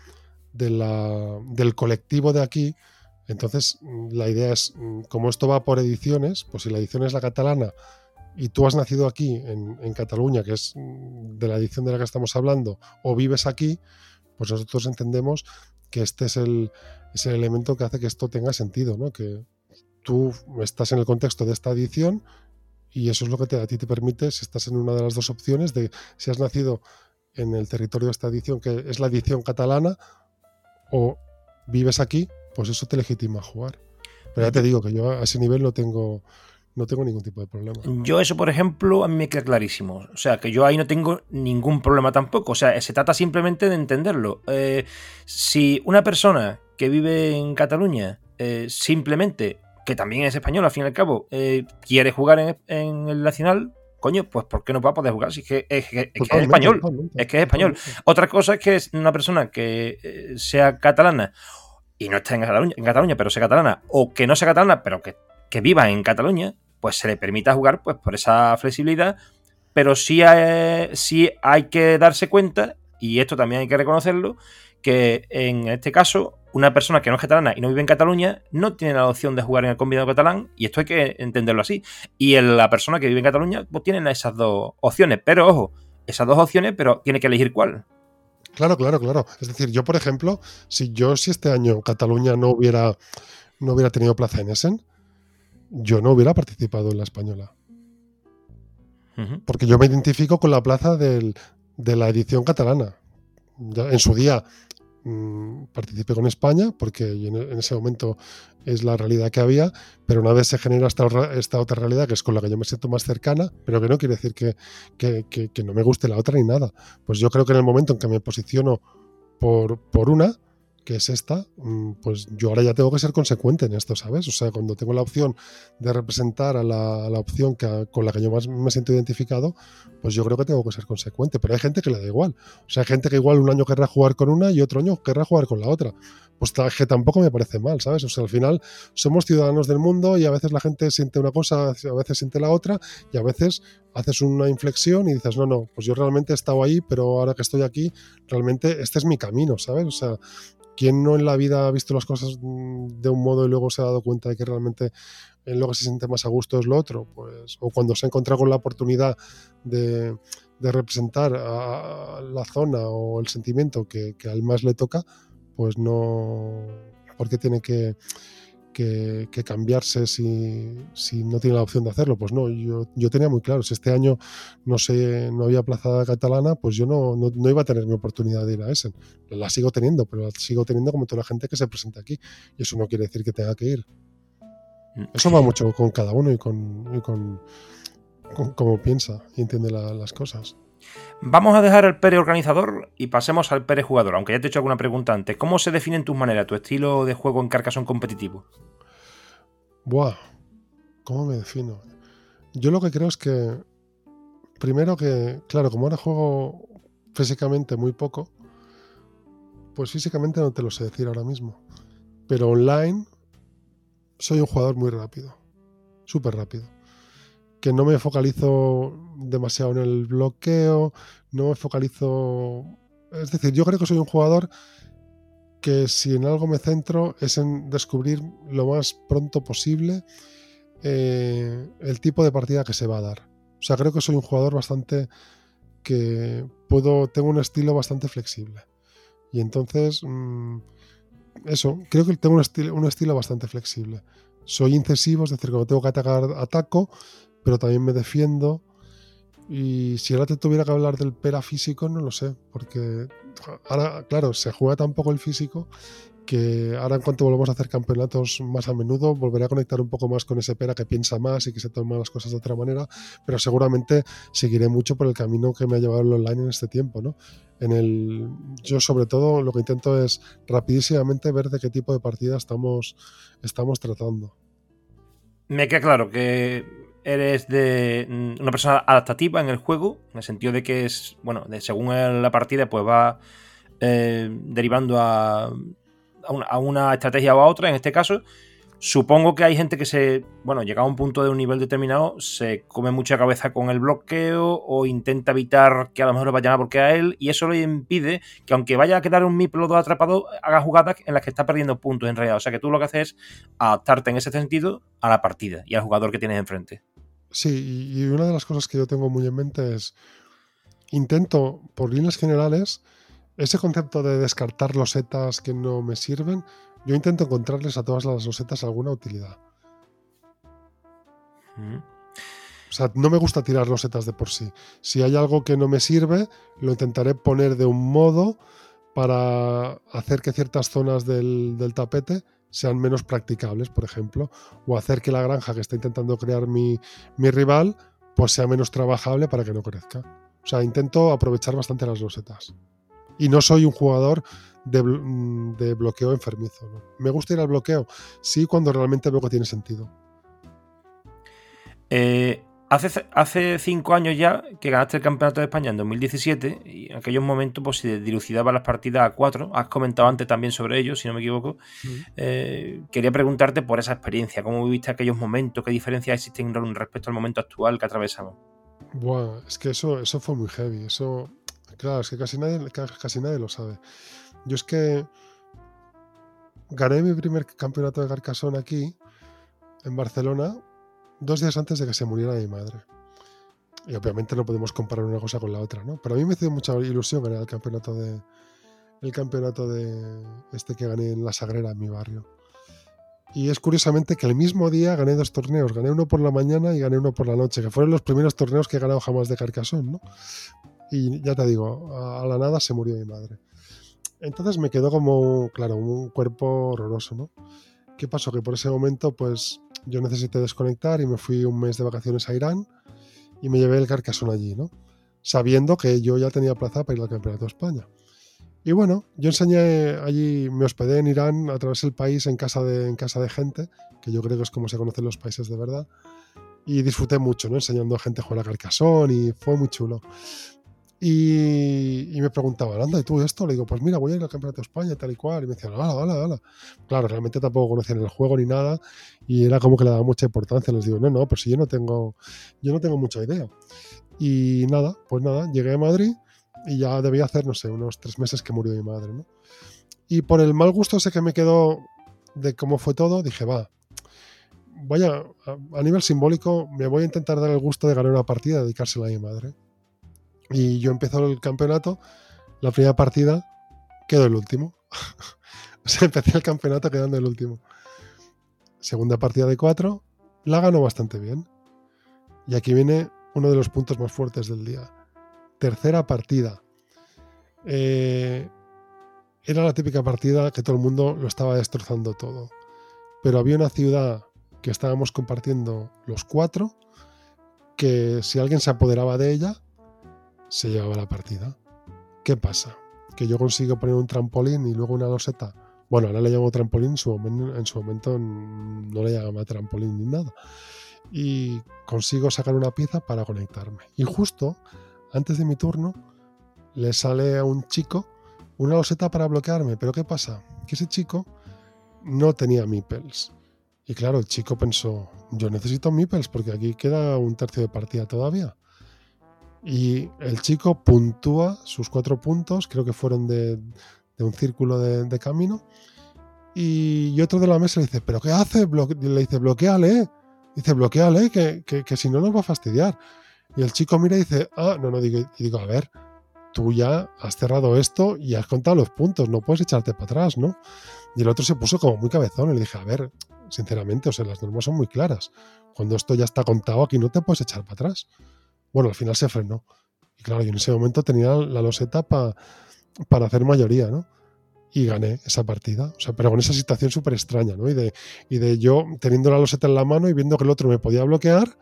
del colectivo de aquí, entonces la idea es, como esto va por ediciones, pues si la edición es la catalana y tú has nacido aquí en, en Cataluña, que es de la edición de la que estamos hablando, o vives aquí, pues nosotros entendemos que este es el, elemento que hace que esto tenga sentido, ¿no? Que tú estás en el contexto de esta edición y eso es lo que a ti te permite, si estás en una de las dos opciones, de si has nacido en el territorio de esta edición, que es la edición catalana, o vives aquí, pues eso te legitima jugar. Pero ya te digo que yo a ese nivel no tengo, no tengo ningún tipo de problema. Yo eso, por ejemplo, a mí me queda clarísimo. O sea, que yo ahí no tengo ningún problema tampoco. O sea, se trata simplemente de entenderlo. Eh, si una persona que vive en Cataluña eh, simplemente, que también es español al fin y al cabo, eh, quiere jugar en, el Nacional, coño, pues ¿por qué no va a poder jugar? Si es que es, español. Es que es español. Otra cosa es que es una persona que sea catalana y no está en Cataluña, en Cataluña, pero sea catalana, o que no sea catalana, pero que, que viva en Cataluña, pues se le permita jugar pues por esa flexibilidad, pero sí hay, sí hay que darse cuenta, y esto también hay que reconocerlo, que en este caso una persona que no es catalana y no vive en Cataluña no tiene la opción de jugar en el combinado catalán y esto hay que entenderlo así. Y la persona que vive en Cataluña pues tienen esas dos opciones, pero ojo, esas dos opciones, pero tiene que elegir cuál. Claro, claro, claro. Es decir, yo, por ejemplo, si yo, si este año Cataluña no hubiera, no hubiera tenido plaza en Essen, yo no hubiera participado en la española. Porque yo me identifico con la plaza de la edición catalana. en su día Mm, participé con España, porque en, ese momento es la realidad que había, pero una vez se genera esta, esta, otra realidad, que es con la que yo me siento más cercana, pero que no quiere decir que, que, no me guste la otra ni nada. Pues yo creo que en el momento en que me posiciono por, por una, que es esta, mm, pues yo ahora ya tengo que ser consecuente en esto, ¿sabes? O sea, cuando tengo la opción de representar a la, opción que, con la que yo más me siento identificado, pues yo creo que tengo que ser consecuente. Pero hay gente que le da igual. O sea, hay gente que igual un año querrá jugar con una y otro año querrá jugar con la otra. Pues que tampoco me parece mal, ¿sabes? O sea, al final somos ciudadanos del mundo y a veces la gente siente una cosa, a veces siente la otra y a veces haces una inflexión y dices, no, no, pues yo realmente he estado ahí, pero ahora que estoy aquí, realmente este es mi camino, ¿sabes? O sea, ¿Quién no en la vida ha visto las cosas mm, de un modo y luego se ha dado cuenta de que realmente en lo que se siente más a gusto es lo otro? Pues, o cuando se ha encontrado con la oportunidad de, representar a la zona o el sentimiento que, que al más le toca, pues no, porque tiene que, que, cambiarse si, si, no tiene la opción de hacerlo. Pues no, yo, yo, tenía muy claro, si este año no sé, no había plaza catalana, pues yo no, no, iba a tener mi oportunidad de ir a Essen. La sigo teniendo, pero la sigo teniendo como toda la gente que se presenta aquí. Y eso no quiere decir que tenga que ir. Eso va mucho con cada uno y con, con, cómo piensa y entiende las cosas. Vamos a dejar el Pere organizador y pasemos al Pere jugador, aunque ya te he hecho alguna pregunta antes. ¿Cómo se definen tus maneras, tu estilo de juego en Carcassonne competitivo? Buah, ¿cómo me defino? Yo lo que creo es que, primero que, claro, como ahora juego físicamente muy poco, pues físicamente no te lo sé decir ahora mismo. Pero online soy un jugador muy rápido, súper rápido que no me focalizo demasiado en el bloqueo, no me focalizo... Es decir, yo creo que soy un jugador que si en algo me centro es en descubrir lo más pronto posible eh, el tipo de partida que se va a dar. O sea, creo que soy un jugador bastante que puedo, tengo un estilo bastante flexible. Y entonces, mm, eso, creo que tengo un, estilo, un estilo bastante flexible. Soy incisivo, es decir, cuando tengo que atacar, ataco, pero también me defiendo. Y si ahora te tuviera que hablar del pera físico, no lo sé, porque ahora, claro, se juega tan poco el físico que ahora en cuanto volvamos a hacer campeonatos más a menudo, volveré a conectar un poco más con ese pera que piensa más y que se toma las cosas de otra manera, pero seguramente seguiré mucho por el camino que me ha llevado el online en este tiempo, ¿no? En el, yo sobre todo lo que intento es rapidísimamente ver de qué tipo de partida estamos, estamos tratando. Me queda claro que eres de mm, una persona adaptativa en el juego, en el sentido de que es, bueno, según la partida, pues va eh, derivando a, a, una, estrategia o a otra, en este caso. Supongo que hay gente que se, bueno, llega a un punto de un nivel determinado, se come mucha cabeza con el bloqueo o intenta evitar que a lo mejor le vayan a bloquear a él y eso le impide que aunque vaya a quedar un miplodo atrapado, haga jugadas en las que está perdiendo puntos en realidad. O sea que tú lo que haces es adaptarte en ese sentido a la partida y al jugador que tienes enfrente. Sí, y una de las cosas que yo tengo muy en mente es, intento, por líneas generales, ese concepto de descartar losetas que no me sirven, yo intento encontrarles a todas las losetas alguna utilidad. Mm. O sea, no me gusta tirar losetas de por sí. Si hay algo que no me sirve, lo intentaré poner de un modo para hacer que ciertas zonas del, del tapete sean menos practicables, por ejemplo, o hacer que la granja que está intentando crear mi, rival pues sea menos trabajable para que no crezca. O sea, intento aprovechar bastante las losetas. Y no soy un jugador de, mm, bloqueo enfermizo. Me gusta ir al bloqueo, sí, cuando realmente veo que tiene sentido. Eh, Hace, cinco años ya que ganaste el Campeonato de España en 2017 y en aquellos momentos pues se dilucidaba las partidas a cuatro. Has comentado antes también sobre ello, si no me equivoco. Eh, quería preguntarte por esa experiencia, cómo viviste aquellos momentos, qué diferencias existen respecto al momento actual que atravesamos. Buah, es que eso, eso fue muy heavy. Eso, claro, es que casi nadie, casi nadie lo sabe. Yo es que gané mi primer campeonato de Carcassonne aquí, en Barcelona, dos días antes de que se muriera mi madre. Y obviamente no podemos comparar una cosa con la otra, ¿no? Pero mí me hizo mucha ilusión ganar el campeonato de. El campeonato de este que gané en la Sagrera, en mi barrio. Y es curiosamente que el mismo día gané dos torneos. Gané uno por la mañana y gané uno por la noche, que fueron los primeros torneos que he ganado jamás de Carcassonne, ¿no? Y ya te digo, a la nada se murió mi madre. Entonces me quedó como, claro, un cuerpo horroroso, ¿no? ¿Qué pasó? Que por ese momento, pues yo necesité desconectar y me fui un mes de vacaciones a Irán y me llevé el Carcassonne allí, ¿no? Sabiendo que yo ya tenía plaza para ir al Campeonato de España. Y bueno, yo enseñé allí, me hospedé en Irán a través del país en casa de, en casa de gente, que yo creo que es como se conocen los países de verdad. Y disfruté mucho, ¿no? Enseñando a gente a jugar a Carcassonne y fue muy chulo. Y, me preguntaba, anda, ¿y tú esto? Le digo, pues mira, voy a ir al Campeonato de España, tal y cual. Y me decían, hala, hala, hala. Claro, realmente tampoco conocían el juego ni nada. Y era como que le daba mucha importancia. Les digo, no, no, pues si yo no tengo, yo no tengo mucha idea. Y nada, pues nada, llegué a Madrid y ya debía hacer, no sé, unos tres meses que murió mi madre, ¿no? Y por el mal gusto ese que me quedó de cómo fue todo, dije, va, vaya, a, a nivel simbólico, me voy a intentar dar el gusto de ganar una partida y dedicársela a mi madre. Y yo empezó el campeonato, la primera partida quedó el último. o sea, empecé el campeonato quedando el último. Segunda partida de cuatro, la ganó bastante bien. Y aquí viene uno de los puntos más fuertes del día. Tercera partida. Eh, era la típica partida que todo el mundo lo estaba destrozando todo. Pero había una ciudad que estábamos compartiendo los cuatro, que si alguien se apoderaba de ella, se llevaba la partida. ¿Qué pasa? Que yo consigo poner un trampolín y luego una loseta. Bueno, ahora le llamo trampolín, en su momento, en su momento no le llamaba trampolín ni nada. Y consigo sacar una pieza para conectarme. Y justo antes de mi turno le sale a un chico una loseta para bloquearme. Pero ¿qué pasa? Que ese chico no tenía meeples. Y claro, el chico pensó, yo necesito meeples porque aquí queda un tercio de partida todavía. Y el chico puntúa sus cuatro puntos, creo que fueron de, un círculo de, camino. Y, otro de la mesa le dice, ¿pero qué hace? le dice, bloqueale. Dice, bloqueale, que, que, si no nos va a fastidiar. Y el chico mira y dice, ah, no, no, digo, y digo, a ver, tú ya has cerrado esto y has contado los puntos, no puedes echarte para atrás, ¿no? Y el otro se puso como muy cabezón y le dije, a ver, sinceramente, o sea, las normas son muy claras. Cuando esto ya está contado, aquí no te puedes echar para atrás. Bueno, al final se frenó. Y claro, yo en ese momento tenía la loseta para hacer mayoría, ¿no? Y gané esa partida. O sea, pero con esa situación súper extraña, ¿no? Y de, y de yo teniendo la loseta en la mano y viendo que el otro me podía bloquear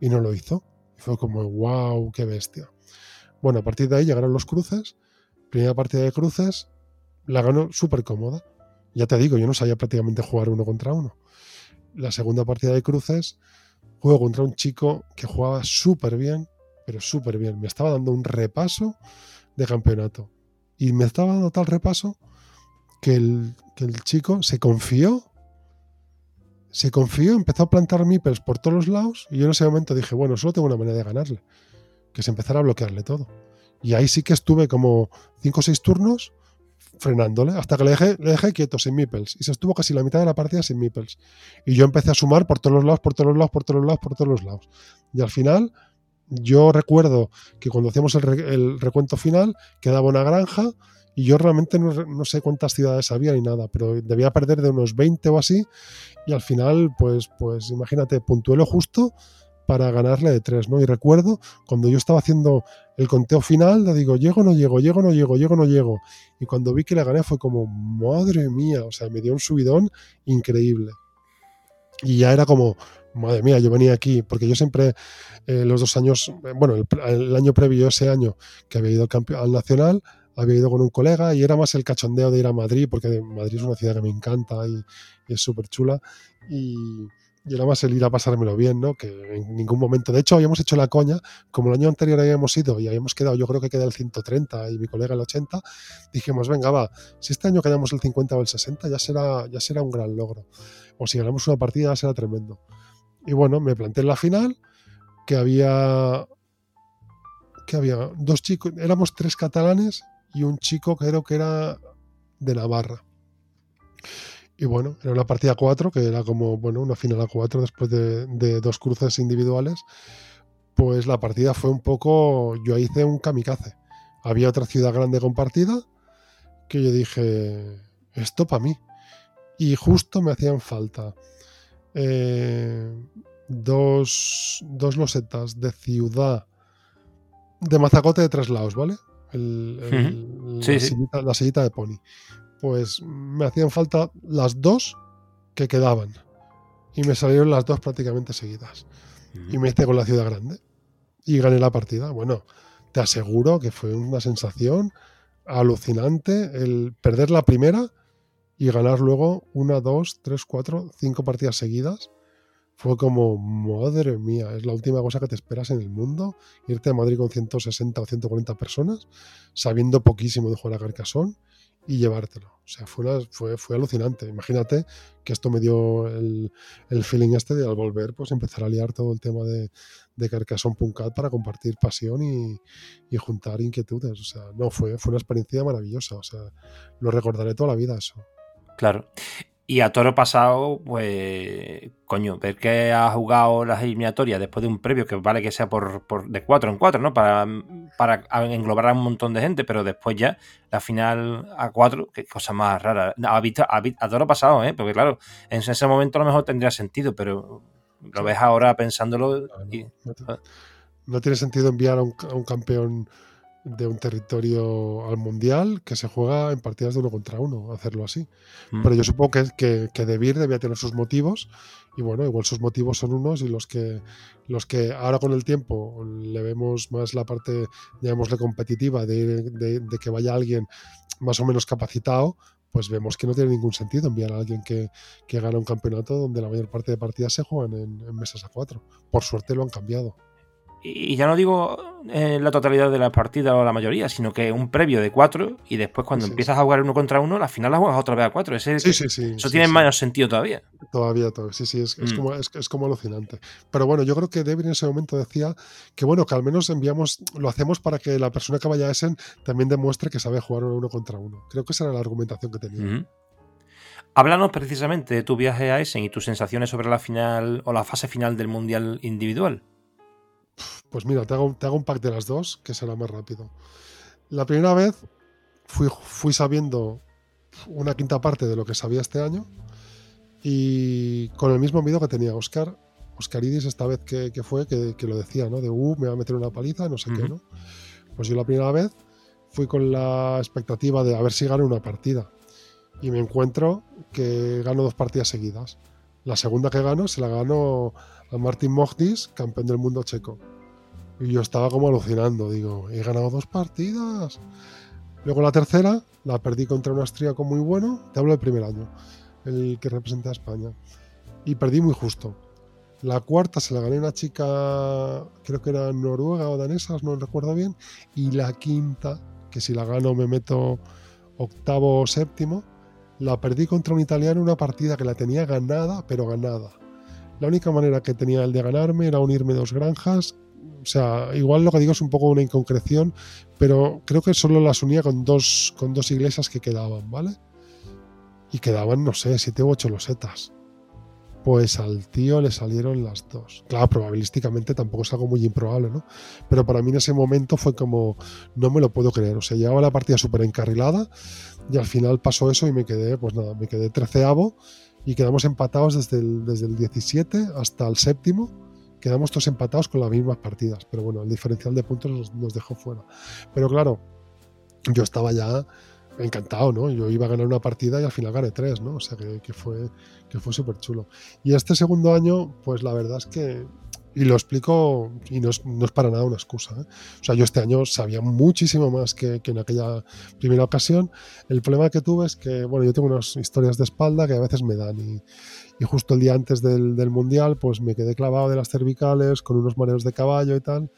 y no lo hizo. Y fue como, wow, qué bestia. Bueno, a partir de ahí llegaron los cruces. Primera partida de cruces, la ganó súper cómoda. Ya te digo, yo no sabía prácticamente jugar uno contra uno. La segunda partida de cruces, juego contra un chico que jugaba súper bien, pero súper bien. Me estaba dando un repaso de campeonato. Y me estaba dando tal repaso que el, el chico se confió. Se confió, empezó a plantar meeples por todos los lados. Y yo en ese momento dije, bueno, solo tengo una manera de ganarle. Que se empezara a bloquearle todo. Y ahí sí que estuve como 5 o 6 turnos frenándole hasta que le dejé, quieto sin meeples. Y se estuvo casi la mitad de la partida sin meeples. Y yo empecé a sumar por todos los lados, por todos los lados, por todos los lados, por todos los lados. Y al final yo recuerdo que cuando hacíamos el, recuento final quedaba una granja y yo realmente no, sé cuántas ciudades había ni nada, pero debía perder de unos 20 o así. Y al final pues, pues imagínate, puntué lo justo para ganarle de tres, ¿no? Y recuerdo cuando yo estaba haciendo el conteo final, le digo, llego, no llego, llego, no llego, llego, no llego. Y cuando vi que le gané fue como, madre mía, o sea, me dio un subidón increíble. Y ya era como, madre mía, yo venía aquí, porque yo siempre, eh, los dos años, eh, bueno, el, año previo, ese año que había ido al, al Nacional, había ido con un colega y era más el cachondeo de ir a Madrid, porque Madrid es una ciudad que me encanta y, y es súper chula. Y, y era más el ir a pasármelo bien, ¿no? Que en ningún momento. De hecho, habíamos hecho la coña, como el año anterior habíamos ido y habíamos quedado, yo creo que queda el 130 y mi colega el 80, dijimos, venga, va, si este año quedamos el 50 o el 60, ya será, ya será un gran logro. O si ganamos una partida, será tremendo. Y bueno, me planteé en la final que había. que había dos chicos, éramos tres catalanes y un chico creo que era de Navarra. Y bueno, era una partida 4, que era como bueno, una final a 4 después de, dos cruces individuales. pues la partida fue un poco, yo hice un kamikaze. Había otra ciudad grande compartida que yo dije, esto para mí. Y justo me hacían falta eh, dos, dos losetas de ciudad de mazacote de tres lados, ¿vale? la, Sillita, de pony. Pues me hacían falta las dos que quedaban. Y me salieron las dos prácticamente seguidas. Y me hice con la ciudad grande. Y gané la partida. Bueno, te aseguro que fue una sensación alucinante el perder la primera y ganar luego una, dos, tres, cuatro, cinco partidas seguidas fue como, madre mía, es la última cosa que te esperas en el mundo, irte a Madrid con 160 o 140 personas, sabiendo poquísimo de jugar a Carcassonne y llevártelo. O sea, fue, fue, fue alucinante. Imagínate que esto me dio el, feeling este de al volver, pues empezar a liar todo el tema de, de Carcassonne.cat para compartir pasión y, y, juntar inquietudes. O sea, no, fue, fue una experiencia maravillosa. O sea, lo recordaré toda la vida eso. Claro. Y a toro pasado, pues, coño, ver que ha jugado las eliminatorias después de un previo, que vale que sea por, de cuatro en cuatro, ¿no? Para, para englobar a un montón de gente, pero después ya, la final a cuatro, qué cosa más rara. A, visto, a, toro pasado, ¿eh? Porque claro, en ese momento a lo mejor tendría sentido, pero lo ves ahora pensándolo. no, tiene sentido enviar a un campeón de un territorio al mundial que se juega en partidas de uno contra uno, hacerlo así. Mm. Pero yo supongo que, que, que De debía tener sus motivos y bueno, igual sus motivos son unos y los que, los que ahora con el tiempo le vemos más la parte, llamémosle competitiva, de, de, que vaya alguien más o menos capacitado, pues vemos que no tiene ningún sentido enviar a alguien que, que gana un campeonato donde la mayor parte de partidas se juegan en, en mesas a cuatro. Por suerte lo han cambiado y ya no digo eh, la totalidad de la partida o la mayoría, sino que un previo de cuatro y después cuando empiezas a jugar uno contra uno, la final la juegas otra vez a cuatro. sí, sí, sí, eso tiene menos sentido todavía. Todavía, todavía. Sí, sí, es, mm. como, es, como alucinante. Pero bueno, yo creo que David en ese momento decía que bueno, que al menos enviamos, lo hacemos para que la persona que vaya a Essen también demuestre que sabe jugar uno contra uno. Creo que esa era la argumentación que tenía. Háblanos precisamente de tu viaje a Essen y tus sensaciones sobre la final o la fase final del Mundial individual. Pues mira, te hago, un pack de las dos, que será más rápido. La primera vez fui, fui sabiendo una quinta parte de lo que sabía este año y con el mismo miedo que tenía Oscar. Oscaridis esta vez que, fue, que, lo decía, ¿no? De, uh, me va a meter una paliza, no sé qué, ¿no? Pues yo la primera vez fui con la expectativa de a ver si gano una partida. Y me encuentro que gano dos partidas seguidas. La segunda que gano se la gano a Martin Mohdis, campeón del mundo checo. Y yo estaba como alucinando, digo, he ganado dos partidas. Luego la tercera la perdí contra un austríaco muy bueno, te hablo del primer año, el que representa a España. Y perdí muy justo. La cuarta se la gané una chica, creo que era noruega o danesa, no recuerdo bien. Y la quinta, que si la gano me meto octavo o séptimo, la perdí contra un italiano una partida que la tenía ganada, pero ganada. La única manera que tenía el de ganarme era unirme dos granjas. O sea, igual lo que digo es un poco una inconcreción, pero creo que solo las unía con dos, con dos iglesias que quedaban, ¿vale? Y quedaban, no sé, siete u ocho losetas. Pues al tío le salieron las dos. Claro, probabilísticamente tampoco es algo muy improbable, ¿no? Pero para mí en ese momento fue como, no me lo puedo creer. O sea, llevaba la partida súper encarrilada y al final pasó eso y me quedé, pues nada, me quedé treceavo y quedamos empatados desde el, desde el 17 hasta el séptimo. Quedamos todos empatados con las mismas partidas, pero bueno, el diferencial de puntos nos, dejó fuera. Pero claro, yo estaba ya encantado, ¿no? Yo iba a ganar una partida y al final gané tres, ¿no? O sea que, fue, que fue súper chulo. Y este segundo año, pues la verdad es que y lo explico y no es, no es para nada una excusa. ¿eh? O sea, yo este año sabía muchísimo más que, que, en aquella primera ocasión. El problema que tuve es que, bueno, yo tengo unas historias de espalda que a veces me dan y, y justo el día antes del, del, Mundial, pues me quedé clavado de las cervicales con unos mareos de caballo y tal.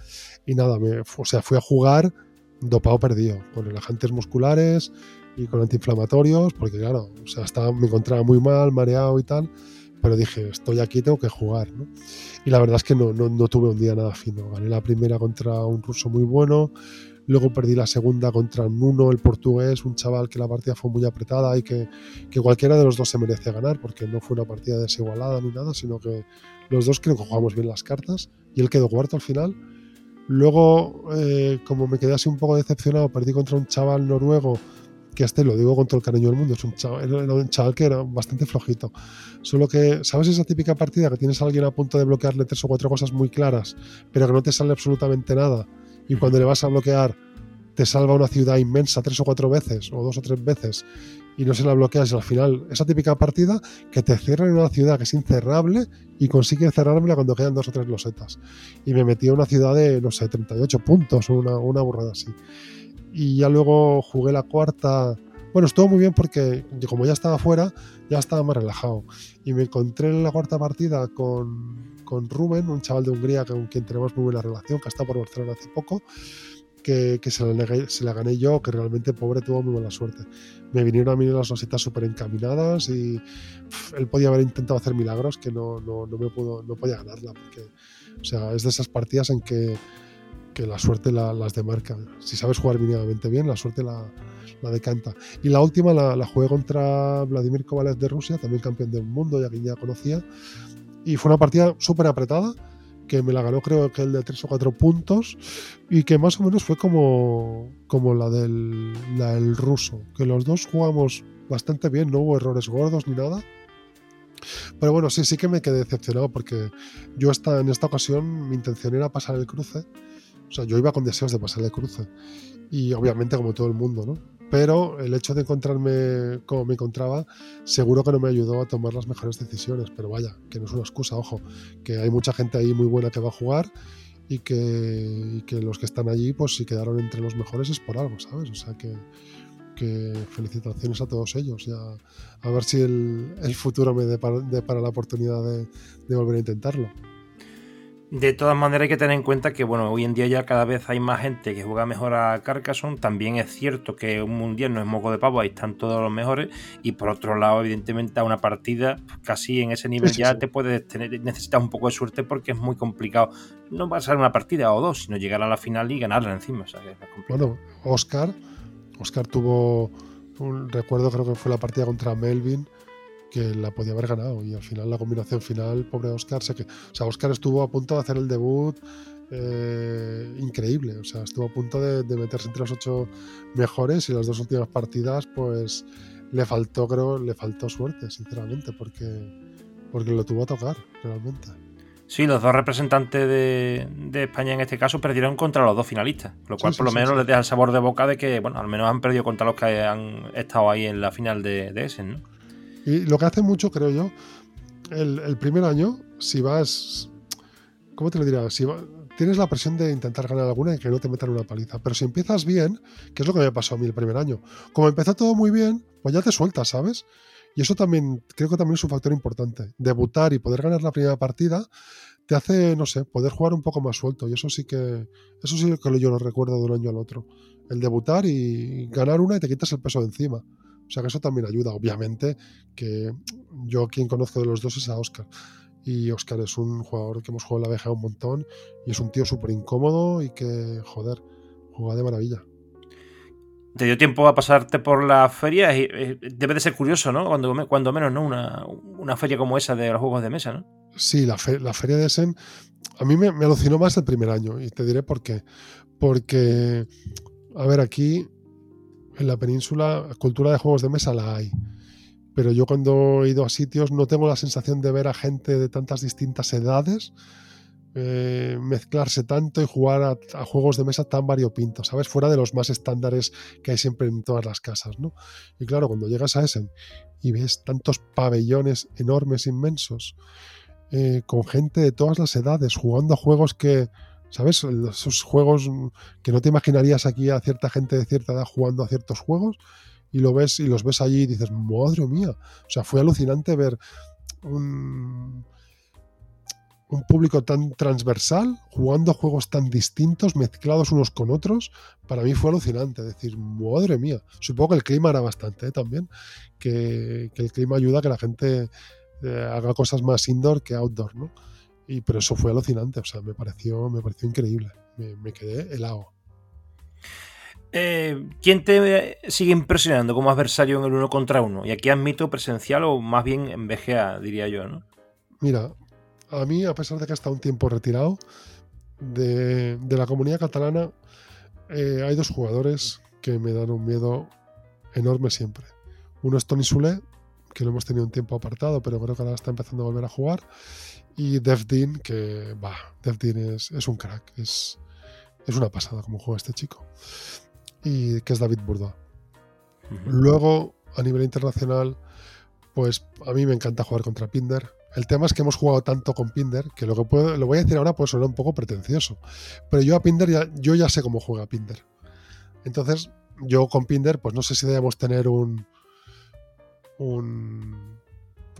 Y nada, me, o sea, fui a jugar dopado perdido, con relajantes musculares y con antiinflamatorios, porque claro, o sea, estaba, me encontraba muy mal, mareado y tal pero dije, estoy aquí, tengo que jugar. ¿no? Y la verdad es que no, no, tuve un día nada fino. Gané la primera contra un ruso muy bueno, luego perdí la segunda contra Nuno, el portugués, un chaval que la partida fue muy apretada y que, que cualquiera de los dos se merece ganar, porque no fue una partida desigualada ni nada, sino que los dos creo que jugamos bien las cartas y él quedó cuarto al final Luego, eh, como me quedé así un poco decepcionado, perdí contra un chaval noruego, que este lo digo con todo el cariño del mundo, es un chaval, era un chaval que era bastante flojito. Solo que, ¿sabes esa típica partida que tienes a alguien a punto de bloquearle tres o cuatro cosas muy claras, pero que no te sale absolutamente nada? Y cuando le vas a bloquear, te salva una ciudad inmensa tres o cuatro veces, o dos o tres veces, y no se la bloqueas y al final esa típica partida que te cierra en una ciudad que es incerrable y consigue cerrármela cuando quedan dos o tres losetas. Y me metí a una ciudad de, no sé, 38 puntos una, una burrada así. Y ya luego jugué la cuarta. Bueno, estuvo muy bien porque como ya estaba fuera, ya estaba más relajado. Y me encontré en la cuarta partida con, con Rubén, un chaval de Hungría con quien tenemos muy buena relación, que está por Barcelona hace poco que, se, la, se, la, gané yo, que realmente pobre tuvo muy buena suerte. Me vinieron a mí las rositas súper encaminadas y él podía haber intentado hacer milagros que no, no, no, me pudo, no podía ganarla, porque o sea, es de esas partidas en que, que la suerte la, las demarca. Si sabes jugar mínimamente bien, la suerte la, la decanta. Y la última la, la, jugué contra Vladimir Kovalev de Rusia, también campeón del mundo, ya que ya conocía. Y fue una partida súper apretada que me la ganó creo que el de 3 o 4 puntos y que más o menos fue como, como la, del, la del ruso, que los dos jugamos bastante bien, no hubo errores gordos ni nada. Pero bueno, sí, sí que me quedé decepcionado porque yo esta, en esta ocasión mi intención era pasar el cruce. O sea, yo iba con deseos de pasar el cruce. Y obviamente como todo el mundo, ¿no? pero el hecho de encontrarme como me encontraba seguro que no me ayudó a tomar las mejores decisiones, pero vaya, que no es una excusa, ojo, que hay mucha gente ahí muy buena que va a jugar y que, que los que están allí, pues si quedaron entre los mejores es por algo, ¿sabes? O sea que, que felicitaciones a todos ellos, ya a ver si el, el futuro me depara, para la oportunidad de, de volver a intentarlo. De todas maneras hay que tener en cuenta que bueno, hoy en día ya cada vez hay más gente que juega mejor a Carcassonne. También es cierto que un mundial no es moco de pavo, ahí están todos los mejores. Y por otro lado, evidentemente, a una partida casi en ese nivel sí, ya sí. te puedes tener, necesitas un poco de suerte porque es muy complicado. No pasar una partida o dos, sino llegar a la final y ganarla encima. O sea, que es bueno, Oscar, Oscar tuvo un recuerdo, creo que fue la partida contra Melvin que la podía haber ganado y al final la combinación final, pobre Oscar, sé que, o sea, Oscar estuvo a punto de hacer el debut eh, increíble, o sea, estuvo a punto de, de, meterse entre los ocho mejores y las dos últimas partidas, pues le faltó, creo, le faltó suerte, sinceramente, porque, porque lo tuvo a tocar, realmente. Sí, los dos representantes de, de, España en este caso perdieron contra los dos finalistas, lo cual sí, por lo menos les deja el sabor de boca de que, bueno, al menos han perdido contra los que han estado ahí en la final de, de ese, ¿no? Y lo que hace mucho, creo yo, el, primer año, si vas. ¿Cómo te lo dirá? Si tienes la presión de intentar ganar alguna y que no te metan una paliza. Pero si empiezas bien, que es lo que me pasó a mí el primer año, como empezó todo muy bien, pues ya te sueltas, ¿sabes? Y eso también, creo que también es un factor importante. Debutar y poder ganar la primera partida te hace, no sé, poder jugar un poco más suelto. Y eso sí que, eso sí que yo lo recuerdo de un año al otro. El debutar y ganar una y te quitas el peso de encima. O sea que eso también ayuda. Obviamente que yo quien conozco de los dos es a Oscar. Y Oscar es un jugador que hemos jugado en la BGA un montón y es un tío súper incómodo y que, joder, juega de maravilla. ¿Te dio tiempo a pasarte por la feria? Debe de ser curioso, ¿no? Cuando, cuando menos, ¿no? Una, una, feria como esa de los juegos de mesa, ¿no? Sí, la, fe, la feria de Essen a mí me, me alucinó más el primer año y te diré por qué. Porque, a ver, aquí en la península cultura de juegos de mesa la hay. Pero yo cuando he ido a sitios no tengo la sensación de ver a gente de tantas distintas edades eh, mezclarse tanto y jugar a, juegos de mesa tan variopintos, ¿sabes? Fuera de los más estándares que hay siempre en todas las casas, ¿no? Y claro, cuando llegas a Essen y ves tantos pabellones enormes, inmensos, eh, con gente de todas las edades, jugando a juegos que, ¿sabes? Esos juegos que no te imaginarías aquí a cierta gente de cierta edad jugando a ciertos juegos y lo ves y los ves allí y dices, madre mía. O sea, fue alucinante ver un, un público tan transversal, jugando juegos tan distintos, mezclados unos con otros, para mí fue alucinante. Decir, madre mía. Supongo que el clima era bastante ¿eh? también, que, que, el clima ayuda a que la gente eh, haga cosas más indoor que outdoor, ¿no? Y, pero eso fue alucinante, o sea, me pareció, me pareció increíble. Me, me quedé helado. Eh, ¿Quién te sigue impresionando como adversario en el uno contra uno? Y aquí admito presencial o más bien en BGA, diría yo, ¿no? Mira, a mí, a pesar de que ha estado un tiempo retirado, de, la comunidad catalana eh, hay dos jugadores que me dan un miedo enorme siempre. Uno es Tony Sule, que lo hemos tenido un tiempo apartado, pero creo que ahora está empezando a volver a jugar. Y Dev Dean, que va, Dev Dean es, es un crack, es, es una pasada como juega este chico. Y que es David Burda. Luego, a nivel internacional, pues a mí me encanta jugar contra Pinder. El tema es que hemos jugado tanto con Pinder que lo que puedo, lo voy a decir ahora pues suena un poco pretencioso. Pero yo a Pinder ya, yo ya sé cómo juega Pinder. Entonces, yo con Pinder, pues no sé si debemos tener un, un,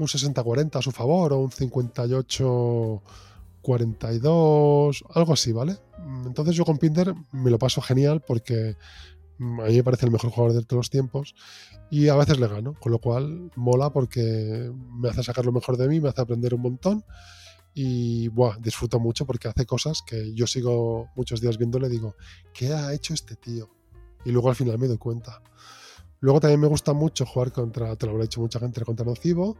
un 60-40 a su favor o un 58-42, algo así, ¿vale? Entonces yo con Pinder me lo paso genial porque a mí me parece el mejor jugador de todos los tiempos y a veces le gano, con lo cual mola porque me hace sacar lo mejor de mí, me hace aprender un montón y buah, disfruto mucho porque hace cosas que yo sigo muchos días viéndole y digo, ¿qué ha hecho este tío? Y luego al final me doy cuenta. Luego también me gusta mucho jugar contra, te lo habrá dicho mucha gente, contra Nocivo,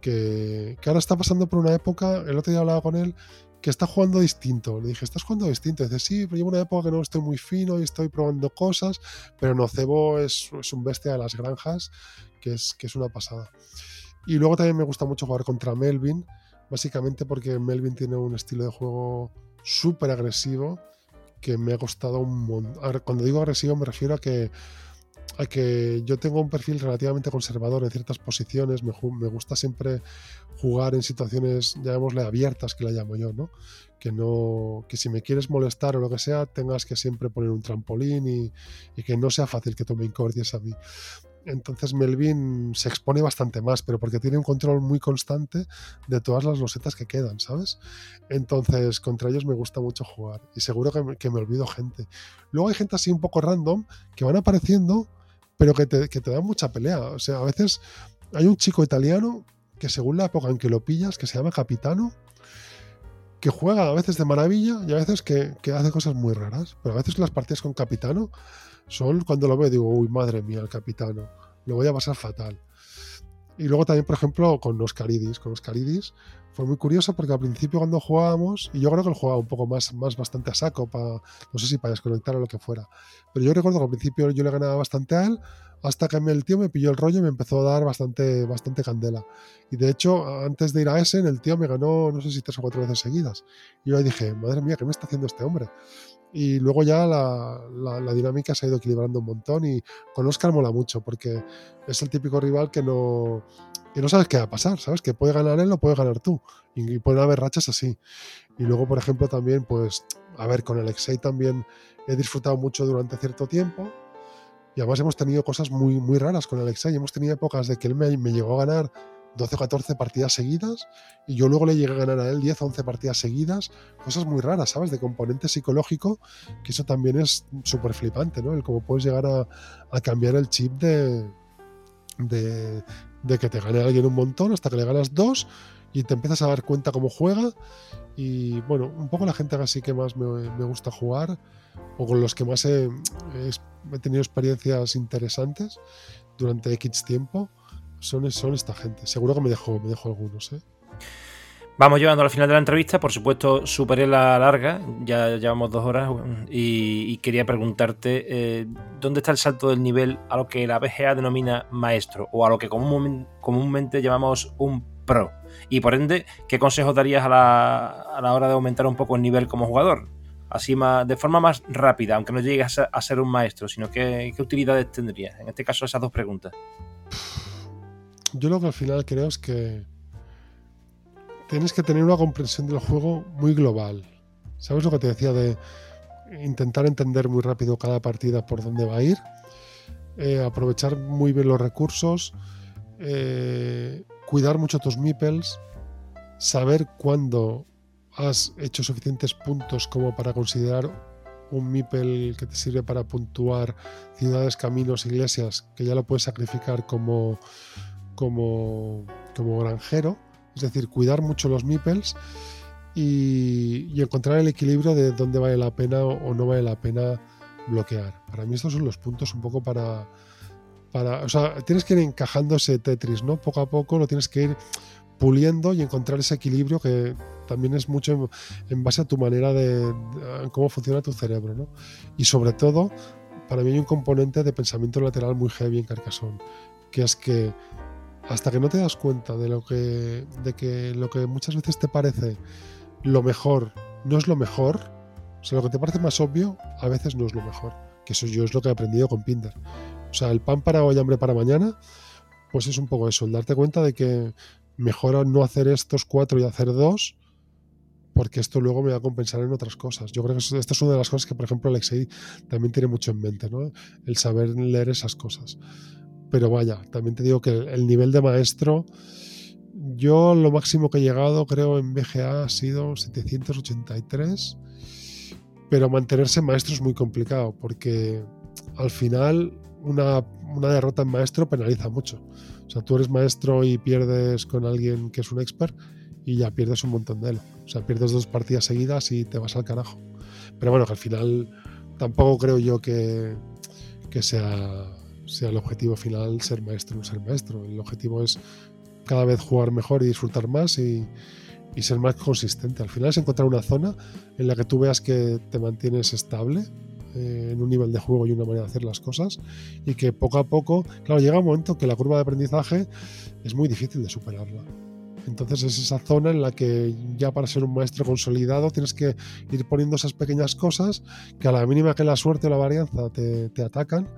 que, que, ahora está pasando por una época, el otro día hablaba con él, que está jugando distinto. Le dije, ¿estás jugando distinto? dice, sí, pero llevo una época que no estoy muy fino y estoy probando cosas, pero Nocebo es, es un bestia de las granjas, que es, que es una pasada. Y luego también me gusta mucho jugar contra Melvin, básicamente porque Melvin tiene un estilo de juego súper agresivo que me ha costado un montón. Cuando digo agresivo me refiero a que a que yo tengo un perfil relativamente conservador en ciertas posiciones, me, me, gusta siempre jugar en situaciones, llamémosle abiertas, que la llamo yo, ¿no? Que no, que si me quieres molestar o lo que sea, tengas que siempre poner un trampolín y, y que no sea fácil que tú me incordies a mí. Entonces Melvin se expone bastante más, pero porque tiene un control muy constante de todas las losetas que quedan, ¿sabes? Entonces contra ellos me gusta mucho jugar y seguro que me, que me olvido gente. Luego hay gente así un poco random que van apareciendo pero que te, que te mucha pelea. O sea, a veces hay un chico italiano que según la época en que lo pillas, que se llama Capitano, que juega a veces de maravilla y a veces que, que, hace cosas muy raras. Pero a veces las partidas con Capitano son cuando lo veo digo, uy, madre mía, el Capitano, lo voy a pasar fatal. Y luego también, por ejemplo, con Oscaridis. Con Oscaridis fue muy curioso porque al principio cuando jugábamos, y yo creo que él jugaba un poco más, más bastante a saco, para, no sé si para desconectar o lo que fuera, pero yo recuerdo que al principio yo le ganaba bastante a él, hasta que el tío me pilló el rollo y me empezó a dar bastante, bastante candela. Y de hecho, antes de ir a ese, el tío me ganó, no sé si tres o cuatro veces seguidas. Y yo ahí dije, madre mía, ¿qué me está haciendo este hombre? Y luego ya la, la, dinámica se ha ido equilibrando un montón y con Oscar mola mucho porque es el típico rival que no, que no sabes qué va a pasar, ¿sabes? Que puede ganar él o puede ganar tú. Y, pueden haber rachas así. Y luego, por ejemplo, también, pues, a ver, con Alexei también he disfrutado mucho durante cierto tiempo. Y además hemos tenido cosas muy, muy raras con Alexei. Hemos tenido épocas de que él me, me llegó a ganar 12 o 14 partidas seguidas y yo luego le llegué a ganar a él 10 o 11 partidas seguidas. Cosas muy raras, ¿sabes? De componente psicológico, que eso también es súper flipante, ¿no? El cómo puedes llegar a, cambiar el chip de, de, que te gane alguien un montón hasta que le ganas dos y te empiezas a dar cuenta cómo juega. Y bueno, un poco la gente así que más me, gusta jugar o con los que más he, tenido experiencias interesantes durante X tiempo son, son esta gente. Seguro que me dejo, me dejo algunos, ¿eh? Vamos llevando al final de la entrevista, por supuesto superé la larga, ya llevamos dos horas y, quería preguntarte eh, dónde está el salto del nivel a lo que la BGA denomina maestro o a lo que comúnmente llamamos un pro y por ende, ¿qué consejos darías a la, a la hora de aumentar un poco el nivel como jugador? Así más, de forma más rápida, aunque no llegues a, ser un maestro, sino qué, qué utilidades tendrías. En este caso, esas dos preguntas. Yo lo que al final creo es que tienes que tener una comprensión del juego muy global. ¿Sabes lo que te decía de intentar entender muy rápido cada partida por dónde va a ir? Eh, aprovechar muy bien los recursos, eh, cuidar mucho tus meeples, saber cuándo has hecho suficientes puntos como para considerar un meeple que te sirve para puntuar ciudades, caminos, iglesias, que ya lo puedes sacrificar como, como, como granjero es decir, cuidar mucho los meeples y, encontrar el equilibrio de dónde vale la pena o no vale la pena bloquear. Para mí estos son los puntos un poco para... para o sea, tienes que ir encajando ese Tetris, ¿no? Poco a poco lo tienes que ir puliendo y encontrar ese equilibrio que también es mucho en, base a tu manera de, cómo funciona tu cerebro, ¿no? Y sobre todo, para mí hay un componente de pensamiento lateral muy heavy en Carcassonne, que es que hasta que no te das cuenta de lo que, de que lo que muchas veces te parece lo mejor no es lo mejor, o sea, lo que te parece más obvio a veces no es lo mejor, que eso yo es lo que he aprendido con Pinder. O sea, el pan para hoy, hambre para mañana, pues es un poco eso, el darte cuenta de que mejor no hacer estos cuatro y hacer dos, porque esto luego me va a compensar en otras cosas. Yo creo que esta es una de las cosas que, por ejemplo, Alexei también tiene mucho en mente, ¿no? El saber leer esas cosas. Pero vaya, también te digo que el nivel de maestro, yo lo máximo que he llegado, creo, en BGA ha sido 783, pero mantenerse maestro es muy complicado, porque al final una, una derrota en maestro penaliza mucho. O sea, tú eres maestro y pierdes con alguien que es un expert y ya pierdes un montón de él. O sea, pierdes dos partidas seguidas y te vas al carajo. Pero bueno, que al final tampoco creo yo que, que sea, sea el objetivo final ser maestro o no ser maestro. El objetivo es cada vez jugar mejor y disfrutar más y, y ser más consistente. Al final es encontrar una zona en la que tú veas que te mantienes estable eh, en un nivel de juego y una manera de hacer las cosas y que poco a poco, claro, llega un momento que la curva de aprendizaje es muy difícil de superarla. Entonces es esa zona en la que ya para ser un maestro consolidado tienes que ir poniendo esas pequeñas cosas que a la mínima que la suerte o la varianza te, te atacan,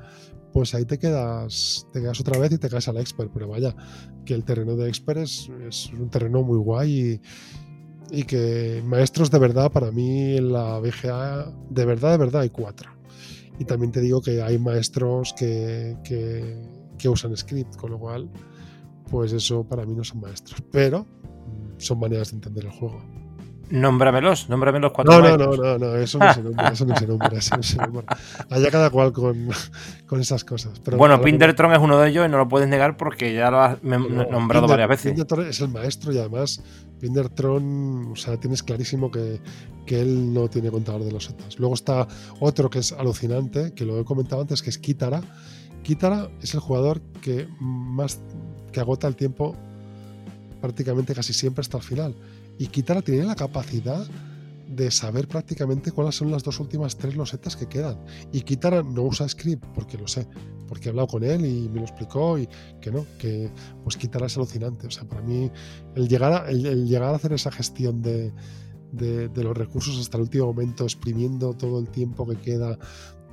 pues ahí te quedas, te quedas otra vez y te caes al expert. Pero vaya, que el terreno de expert es, un terreno muy guay y, que maestros de verdad, para mí en la BGA, de verdad, de verdad hay cuatro. Y también te digo que hay maestros que, que, usan script, con lo cual, pues eso para mí no son maestros, pero son maneras de entender el juego. Nómbramelos, nómbramelos cuatro no, no, no, no, no, eso no se nombra, eso no se nombra, eso no se nombra. Allá cada cual con, con esas cosas. Pero bueno, Pindertron es uno de ellos y no lo puedes negar porque ya lo has nombrado varias veces. Pindertron es el maestro y además Pindertron, o sea, tienes clarísimo que, que él no tiene contador de los setas. Luego está otro que es alucinante, que lo he comentado antes, que es Kitara. Kitara es el jugador que más que agota el tiempo prácticamente casi siempre hasta el final y Kitara tiene la capacidad de saber prácticamente cuáles son las dos últimas tres losetas que quedan. Y Kitara no usa script, porque lo sé, porque he hablado con él y me lo explicó y que no, que pues Kitara es alucinante. O sea, para mí el llegar a, el, llegar a hacer esa gestión de, de, los recursos hasta el último momento, exprimiendo todo el tiempo que queda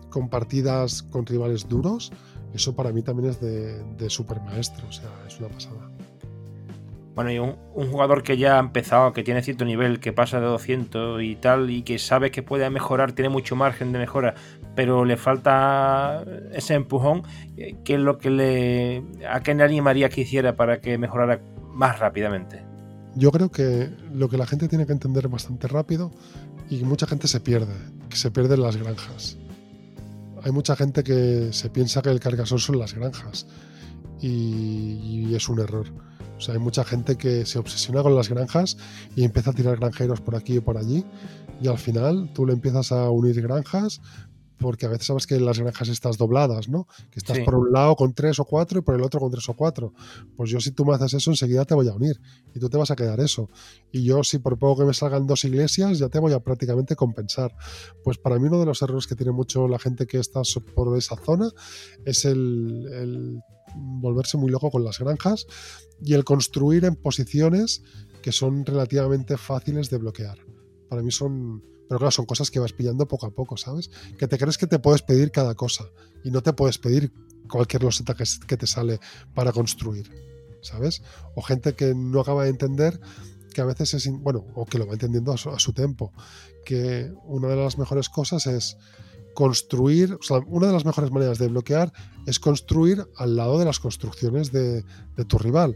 con partidas con rivales duros, eso para mí también es de, de super maestro, o sea, es una pasada. Bueno, y un, jugador que ya ha empezado, que tiene cierto nivel, que pasa de 200 y tal, y que sabe que puede mejorar, tiene mucho margen de mejora, pero le falta ese empujón, eh, ¿qué es lo que le. ¿A qué le animaría que hiciera para que mejorara más rápidamente? Yo creo que lo que la gente tiene que entender bastante rápido y mucha gente se pierde, que se pierden las granjas. Hay mucha gente que se piensa que el cargasol son las granjas y es un error o sea, hay mucha gente que se obsesiona con las granjas y empieza a tirar granjeros por aquí y por allí. Y al final tú le empiezas a unir granjas porque a veces sabes que en las granjas estás dobladas, ¿no? Que estás por un lado con tres o cuatro y por el otro con tres o cuatro. Pues yo si tú me haces eso, enseguida te voy a unir y tú te vas a quedar eso. Y yo si por poco que me salgan dos iglesias, ya te voy a prácticamente compensar. Pues para mí uno de los errores que tiene mucho la gente que está por esa zona es el, el volverse muy loco con las granjas y el construir en posiciones que son relativamente fáciles de bloquear. Para mí son, pero claro, son cosas que vas pillando poco a poco, ¿sabes? Que te crees que te puedes pedir cada cosa y no te puedes pedir cualquier loseta que, que te sale para construir, ¿sabes? O gente que no acaba de entender que a veces es, bueno, o que lo va entendiendo a su, a su tiempo, que una de las mejores cosas es construir, o sea, una de las mejores maneras de bloquear es construir al lado de las construcciones de, tu rival.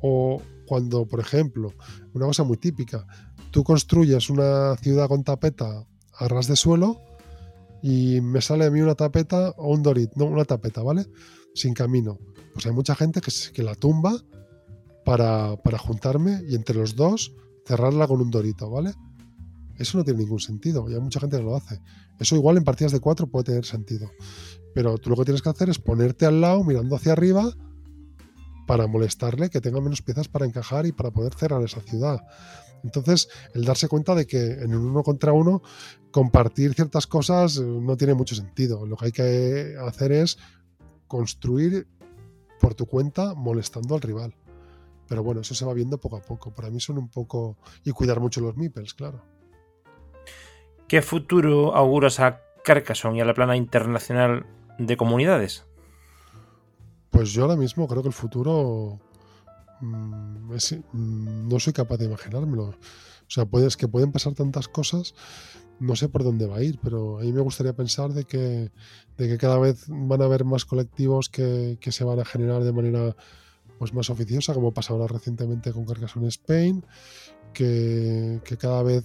O cuando, por ejemplo, una cosa muy típica, tú construyes una ciudad con tapeta a ras de suelo y me sale a mí una tapeta o un dorit, no, una tapeta, ¿vale? Sin camino. Pues hay mucha gente que, que la tumba para, para juntarme y entre los dos cerrarla con un dorito, ¿vale? Eso no tiene ningún sentido y hay mucha gente que lo hace. Eso igual en partidas de 4 puede tener sentido. Pero tú lo que tienes que hacer es ponerte al lado, mirando hacia arriba para molestarle, que tenga menos piezas para encajar y para poder cerrar esa ciudad. Entonces, el darse cuenta de que en un uno contra uno compartir ciertas cosas eh, no tiene mucho sentido. Lo que hay que hacer es construir por tu cuenta molestando al rival. Pero bueno, eso se va viendo poco a poco. Para mí son un poco... Y cuidar mucho los meeples, claro. ¿Qué futuro auguras a Carcassonne y a la plana internacional de comunidades? Pues yo ahora mismo creo que el futuro mm, mm, no soy capaz de imaginármelo. O sea, puedes que pueden pasar tantas cosas, no sé por dónde va a ir, pero a mí me gustaría pensar de que, de que cada vez van a haber más colectivos que, se van a generar de manera pues más oficiosa, como pasa ahora recientemente con Carcassonne Spain, que, que cada vez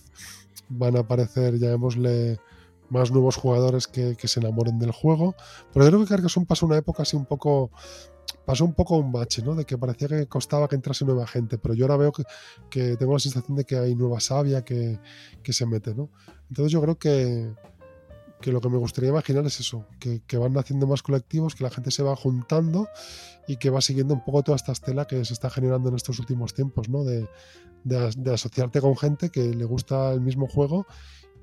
van a aparecer, llamémosle, más nuevos jugadores que, se enamoren del juego. Pero yo creo que Carcassonne pasó una época así un poco. Pasó un poco un bache, ¿no? De que parecía que costaba que entrase nueva gente, pero yo ahora veo que, tengo la sensación de que hay nueva savia que, se mete, ¿no? Entonces yo creo que, que lo que me gustaría imaginar es eso, que, van naciendo más colectivos, que la gente se va juntando y que va siguiendo un poco toda esta estela que se está generando en estos últimos tiempos, ¿no? De, de asociarte con gente que le gusta el mismo juego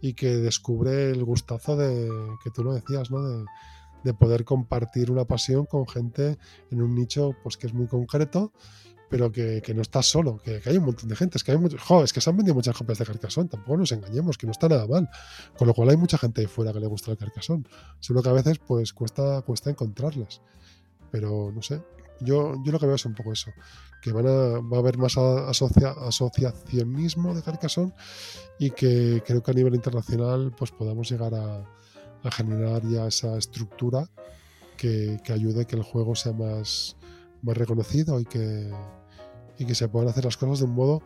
y que descubre el gustazo de, que tú lo decías, ¿no? De, poder compartir una pasión con gente en un nicho pues que es muy concreto, pero que, no estás solo, que, hay un montón de gente. Es que hay muchos, es que se han vendido muchas copias de Carcassonne, tampoco nos engañemos, que no está nada mal. Con lo cual hay mucha gente ahí fuera que le gusta el Carcassonne. Solo que a veces pues cuesta, cuesta encontrarlas. Pero no sé, yo, yo lo que veo es un poco eso, que van a, va a haber más asociacionismo de Carcassonne y que creo que a nivel internacional pues podamos llegar a, generar ya esa estructura que, que, ayude que el juego sea más, más reconocido y que, y que se puedan hacer las cosas de un modo...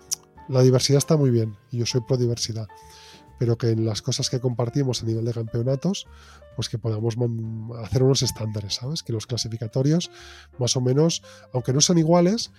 La diversidad está muy bien y yo soy pro diversidad, pero que en las cosas que compartimos a nivel de campeonatos, pues que podamos hacer unos estándares, ¿sabes? Que los clasificatorios, más o menos, aunque no sean iguales,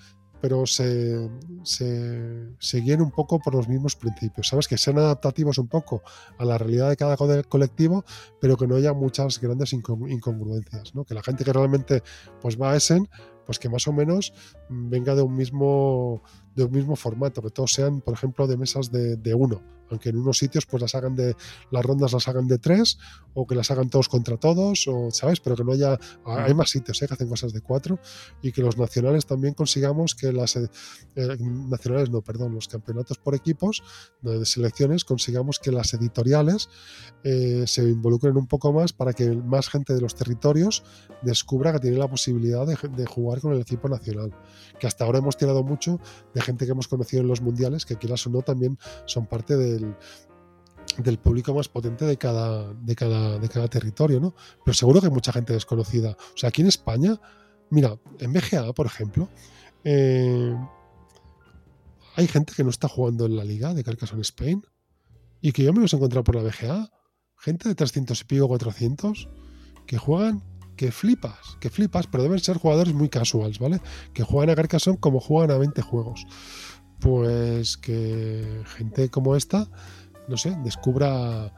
pero se, se, guíen un poco por los mismos principios, ¿sabes? Que sean adaptativos un poco a la realidad de cada colectivo, pero que no haya muchas grandes incongruencias, ¿no? Que la gente que realmente pues va a Essen, pues que más o menos venga de un mismo de un mismo formato, que todos sean, por ejemplo, de mesas de, de uno, aunque en unos sitios pues las hagan de las rondas las hagan de tres o que las hagan todos contra todos o sabes pero que no haya hay más sitios ¿eh? que hacen cosas de cuatro y que los nacionales también consigamos que las eh, nacionales no perdón los campeonatos por equipos de selecciones consigamos que las editoriales eh, se involucren un poco más para que más gente de los territorios descubra que tiene la posibilidad de, de jugar con el equipo nacional que hasta ahora hemos tirado mucho de gente que hemos conocido en los mundiales que quieras o no también son parte de del, público más potente de cada, de, cada, de cada territorio, ¿no? Pero seguro que hay mucha gente desconocida. O sea, aquí en España, mira, en BGA, por ejemplo, eh, hay gente que no está jugando en la liga de Carcassonne Spain y que yo me los he encontrado por la BGA. Gente de 300 y pico, 400, que juegan que flipas, que flipas, pero deben ser jugadores muy casuals, ¿vale? Que juegan a Carcassonne como juegan a 20 juegos pues que gente como esta, no sé, descubra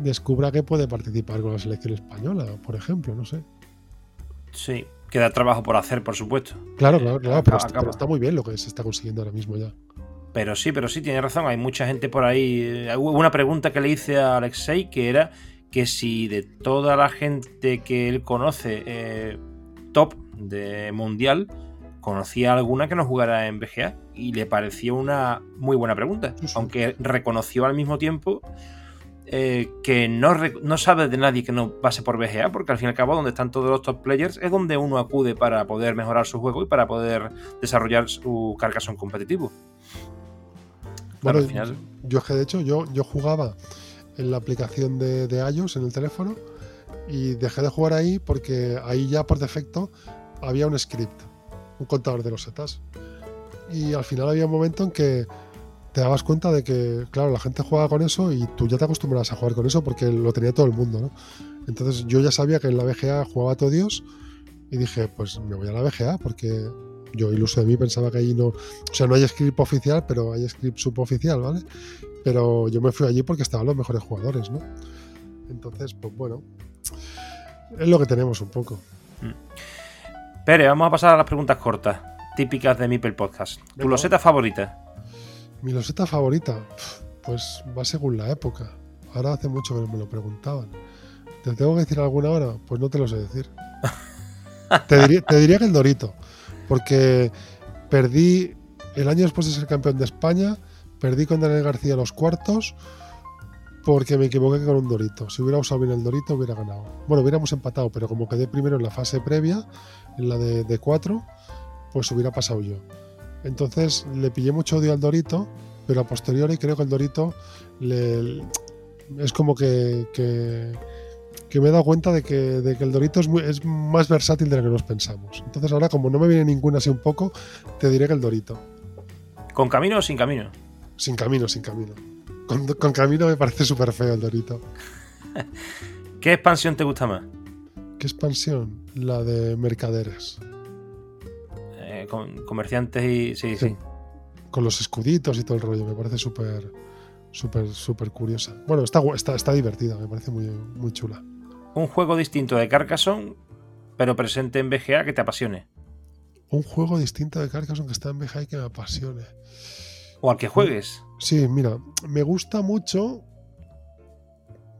descubra que puede participar con la selección española, por ejemplo, no sé. Sí, queda trabajo por hacer, por supuesto. Claro, claro, claro, pero, está, muy bien lo que se está consiguiendo ahora mismo ya. Pero sí, pero sí, tiene razón, hay mucha gente por ahí. Eh, hubo una pregunta que le hice a Alexei que era que si de toda la gente que él conoce eh, top de mundial, conocía alguna que no jugara en BGA y le pareció una muy buena pregunta, aunque reconoció al mismo tiempo eh, que no, no, sabe de nadie que no pase por BGA, porque al fin y al cabo donde están todos los top players es donde uno acude para poder mejorar su juego y para poder desarrollar su carcasón competitivo. Bueno, final... yo es que de hecho yo, yo jugaba en la aplicación de, de iOS en el teléfono y dejé de jugar ahí porque ahí ya por defecto había un script un contador de los setas. Y al final había un momento en que te dabas cuenta de que, claro, la gente jugaba con eso y tú ya te acostumbras a jugar con eso porque lo tenía todo el mundo, ¿no? Entonces yo ya sabía que en la BGA jugaba todo Dios y dije, pues me voy a la BGA porque yo iluso de mí pensaba que allí no, o sea, no hay script oficial, pero hay script suboficial, ¿vale? Pero yo me fui allí porque estaban los mejores jugadores, ¿no? Entonces, pues bueno, es lo que tenemos un poco. Mm. Pere, vamos a pasar a las preguntas cortas, típicas de Mipel Podcast. ¿Tu Venga. loseta favorita? Mi loseta favorita, pues va según la época. Ahora hace mucho que no me lo preguntaban. ¿Te tengo que decir alguna hora? Pues no te lo sé decir. te, diría, te diría que el Dorito, porque perdí el año después de ser campeón de España, perdí con Daniel García los cuartos porque me equivoqué con un Dorito. Si hubiera usado bien el Dorito, hubiera ganado. Bueno, hubiéramos empatado, pero como quedé primero en la fase previa, en la de, cuatro, pues hubiera pasado yo. Entonces le pillé mucho odio al Dorito, pero a posteriori creo que el Dorito le, es como que, que me he dado cuenta de que, de que el Dorito es, muy- es más versátil de lo que nos pensamos. Entonces ahora, como no me viene ninguna así un poco, te diré que el Dorito. ¿Con camino o sin camino? Sin camino, sin camino. Con, con camino me parece súper feo el Dorito. ¿Qué expansión te gusta más? ¿Qué expansión? La de Mercaderes. Eh, con comerciantes y. Sí, sí. Sí. Con los escuditos y todo el rollo. Me parece súper, súper, súper curiosa. Bueno, está, está, está divertida. Me parece muy, muy chula. Un juego distinto de Carcassonne, pero presente en BGA que te apasione. Un juego distinto de Carcassonne que está en BGA y que me apasione. O al que juegues. Sí, mira, me gusta mucho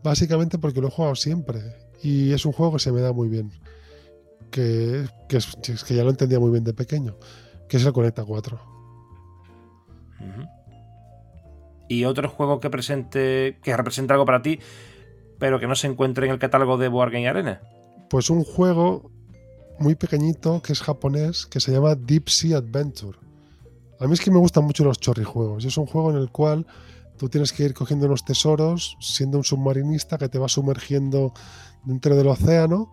básicamente porque lo he jugado siempre y es un juego que se me da muy bien. Que, que, es, que ya lo entendía muy bien de pequeño, que es el Conecta 4. Ujú. Y otro juego que presente. que represente algo para ti, pero que no se encuentre en el catálogo de Board Game Arena. Pues un juego muy pequeñito que es japonés que se llama Deep Sea Adventure. A mí es que me gustan mucho los chorrijuegos. Es un juego en el cual tú tienes que ir cogiendo unos tesoros, siendo un submarinista que te va sumergiendo dentro del océano.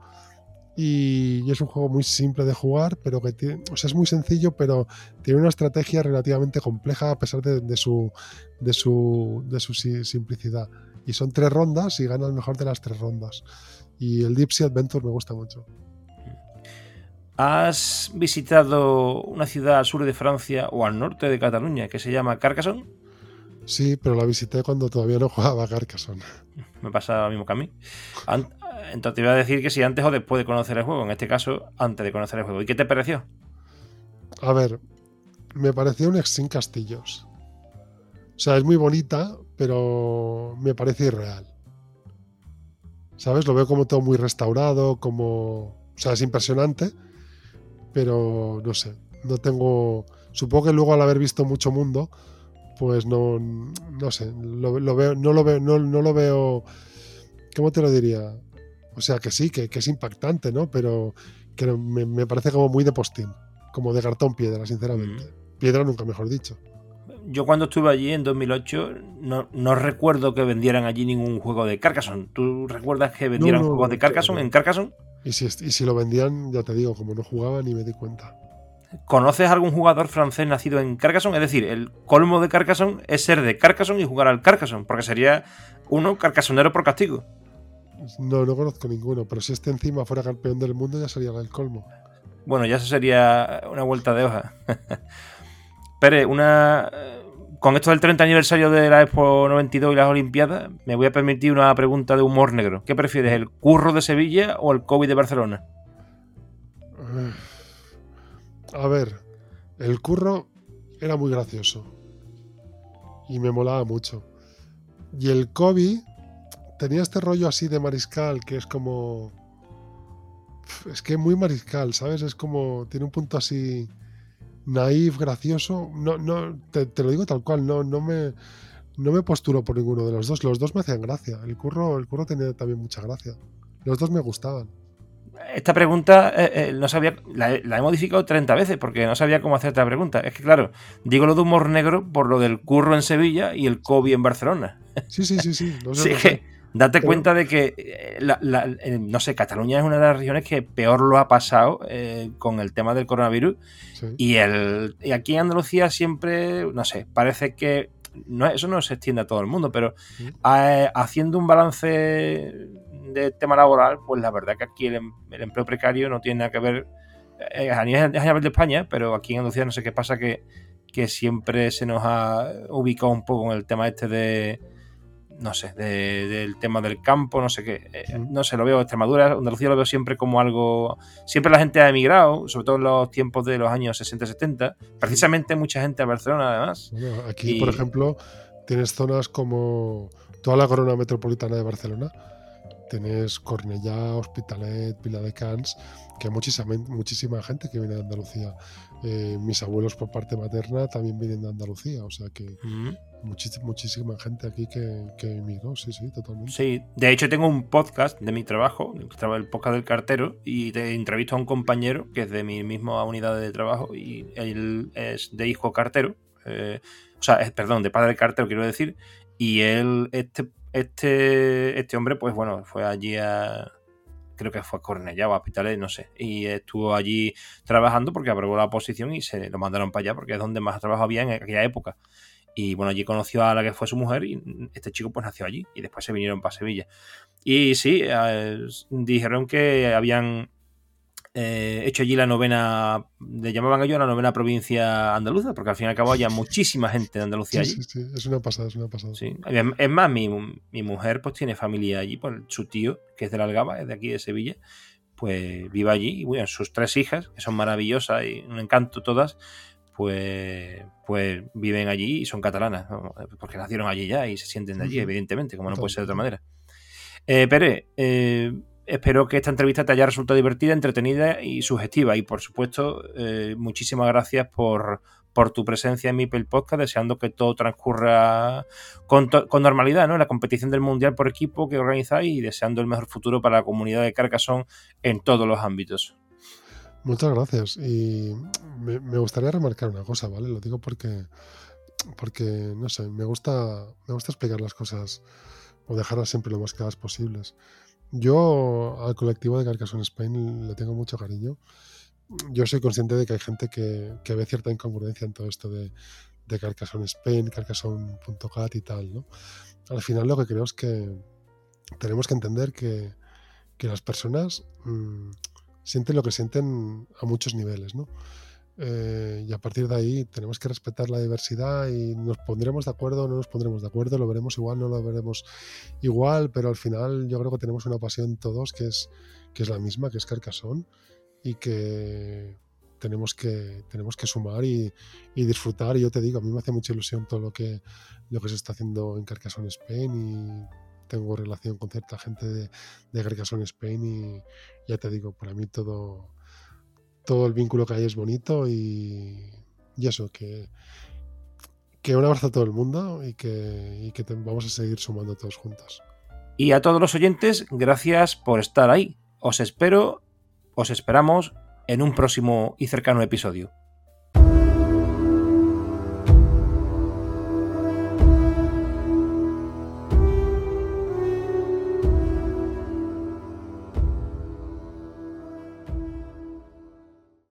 Y, es un juego muy simple de jugar, pero que tiene, o sea, es muy sencillo, pero tiene una estrategia relativamente compleja a pesar de, su, de, su, de su si- simplicidad. Y son tres rondas y gana el mejor de las tres rondas. Y el Deep Sea Adventure me gusta mucho. ¿Has visitado una ciudad al sur de Francia o al norte de Cataluña que se llama Carcassonne? Sí, pero la visité cuando todavía no jugaba a Carcassonne. Me pasa lo mismo que a mí. Entonces te iba a decir que si antes o después de conocer el juego. En este caso, antes de conocer el juego. ¿Y qué te pareció? A ver, me pareció un ex sin castillos. O sea, es muy bonita, pero me parece irreal. ¿Sabes? Lo veo como todo muy restaurado, como... O sea, es impresionante, pero no sé, no tengo... Supongo que luego al haber visto mucho mundo, pues no, no sé, lo, lo veo, no lo veo, no, no lo veo... ¿Cómo te lo diría? O sea, que sí, que, que es impactante, ¿no? Pero que me, me parece como muy de postín, como de cartón piedra, sinceramente. Piedra nunca mejor dicho. Yo cuando estuve allí en 2008 no, no recuerdo que vendieran allí ningún juego de Carcassonne. ¿Tú recuerdas que vendieran no, juegos de Carcassonne no. en Carcassonne? Y si, y si lo vendían, ya te digo, como no jugaba ni me di cuenta. ¿Conoces algún jugador francés nacido en Carcassonne? Es decir, el colmo de Carcassonne es ser de Carcassonne y jugar al Carcassonne, porque sería uno carcassonero por castigo. No, no conozco ninguno, pero si este encima fuera campeón del mundo ya sería el colmo. Bueno, ya eso sería una vuelta de hoja. Pere, una. eh, Con esto del 30 aniversario de la Expo 92 y las Olimpiadas, me voy a permitir una pregunta de humor negro. ¿Qué prefieres, el curro de Sevilla o el COVID de Barcelona? A ver, el curro era muy gracioso. Y me molaba mucho. Y el Kobe tenía este rollo así de mariscal que es como. Es que muy mariscal, ¿sabes? Es como. Tiene un punto así. Naif, gracioso. No, no, te, te lo digo tal cual, no, no me. No me posturo por ninguno de los dos. Los dos me hacían gracia. El curro, el curro tenía también mucha gracia. Los dos me gustaban. Esta pregunta eh, eh, no sabía, la, he- la he modificado 30 veces porque no sabía cómo hacer esta pregunta. Es que, claro, digo lo de humor negro por lo del curro en Sevilla y el COVID en Barcelona. Sí, sí, sí, sí. lo sé, Sí, lo es sé. Date Pero- cuenta de que, eh, la- la- eh, no sé, Cataluña es una de las regiones que peor lo ha pasado eh, con el tema del coronavirus. Sí. Y, el, y aquí en Andalucía siempre, no sé, parece que no, eso no se extiende a todo el mundo, pero haciendo un balance de tema laboral, pues la verdad que aquí el, em- el empleo precario no tiene nada que ver eh, a nivel, a nivel de España, pero aquí en Andalucía no sé qué pasa que, que siempre se nos ha ubicado un poco en el tema este de, no sé, del tema del campo, no sé qué. Eh, no sé, lo veo Extremadura, Andalucía lo veo siempre como algo. Siempre la gente ha emigrado, sobre todo en los tiempos de los años 60-70. Precisamente mucha gente a Barcelona, además. aquí, por ejemplo, tienes zonas como toda la corona metropolitana de Barcelona. Tienes Cornellá, Hospitalet, Vila de Cans, que muchísima, muchísima gente que viene de Andalucía. Eh, mis abuelos por parte materna también vienen de Andalucía, o sea que muchísima, gente aquí que, que emigró, sí, sí, totalmente. Sí, de hecho tengo un podcast de mi trabajo, el podcast del cartero, y te entrevisto a un compañero que es de mi misma unidad de trabajo y él es de hijo cartero, eh, o sea, perdón, de padre cartero quiero decir, y él, este, este, este hombre, pues bueno, fue allí a, creo que fue a Cornellá o a no sé. Y estuvo allí trabajando porque aprobó la posición y se lo mandaron para allá porque es donde más trabajo había en aquella época. Y bueno, allí conoció a la que fue su mujer y este chico pues nació allí y después se vinieron para Sevilla. Y sí, eh, dijeron que habían eh, hecho allí la novena, le llamaban ellos la novena provincia andaluza, porque al fin y al cabo había muchísima gente de Andalucía allí. Sí, sí, es una pasada, es una pasada. Sí. Es más, mi, mi, mujer pues tiene familia allí, pues su tío, que es de la Algaba, es de aquí de Sevilla, pues vive allí y bueno, sus tres hijas, que son maravillosas y un encanto todas, pues, pues viven allí y son catalanas, porque nacieron allí ya y se sienten de allí, evidentemente, como no puede ser de otra manera. Eh, Pere, eh, espero que esta entrevista te haya resultado divertida, entretenida y sugestiva. Y por supuesto, eh, muchísimas gracias por, por, tu presencia en mi Podcast, deseando que todo transcurra con, normalidad, ¿no? La competición del Mundial por equipo que organizáis y deseando el mejor futuro para la comunidad de Carcassonne en todos los ámbitos. Muchas gracias. Y me, gustaría remarcar una cosa, ¿vale? Lo digo porque, porque no sé, me gusta, me gusta explicar las cosas o dejarlas siempre lo más claras posibles. Yo al colectivo de Carcassonne Spain le tengo mucho cariño. Yo soy consciente de que hay gente que, que ve cierta incongruencia en todo esto de, de Carcassonne Spain, Carcassonne.cat y tal, ¿no? Al final lo que creo es que tenemos que entender que, que las personas mm, sienten lo que sienten a muchos niveles, ¿no? Eh, y a partir de ahí tenemos que respetar la diversidad y nos pondremos de acuerdo o no nos pondremos de acuerdo, lo veremos igual, no lo veremos igual, pero al final yo creo que tenemos una pasión todos que es, que es la misma, que es Carcassonne y que tenemos que, tenemos que sumar y, y, disfrutar. Y yo te digo, a mí me hace mucha ilusión todo lo que, lo que se está haciendo en Carcassonne Spain y tengo relación con cierta gente de, de Carcassonne Spain y ya te digo, para mí todo, todo el vínculo que hay es bonito y, eso, que, que un abrazo a todo el mundo y que, y que vamos a seguir sumando todos juntos. Y a todos los oyentes, gracias por estar ahí. Os espero, os esperamos en un próximo y cercano episodio.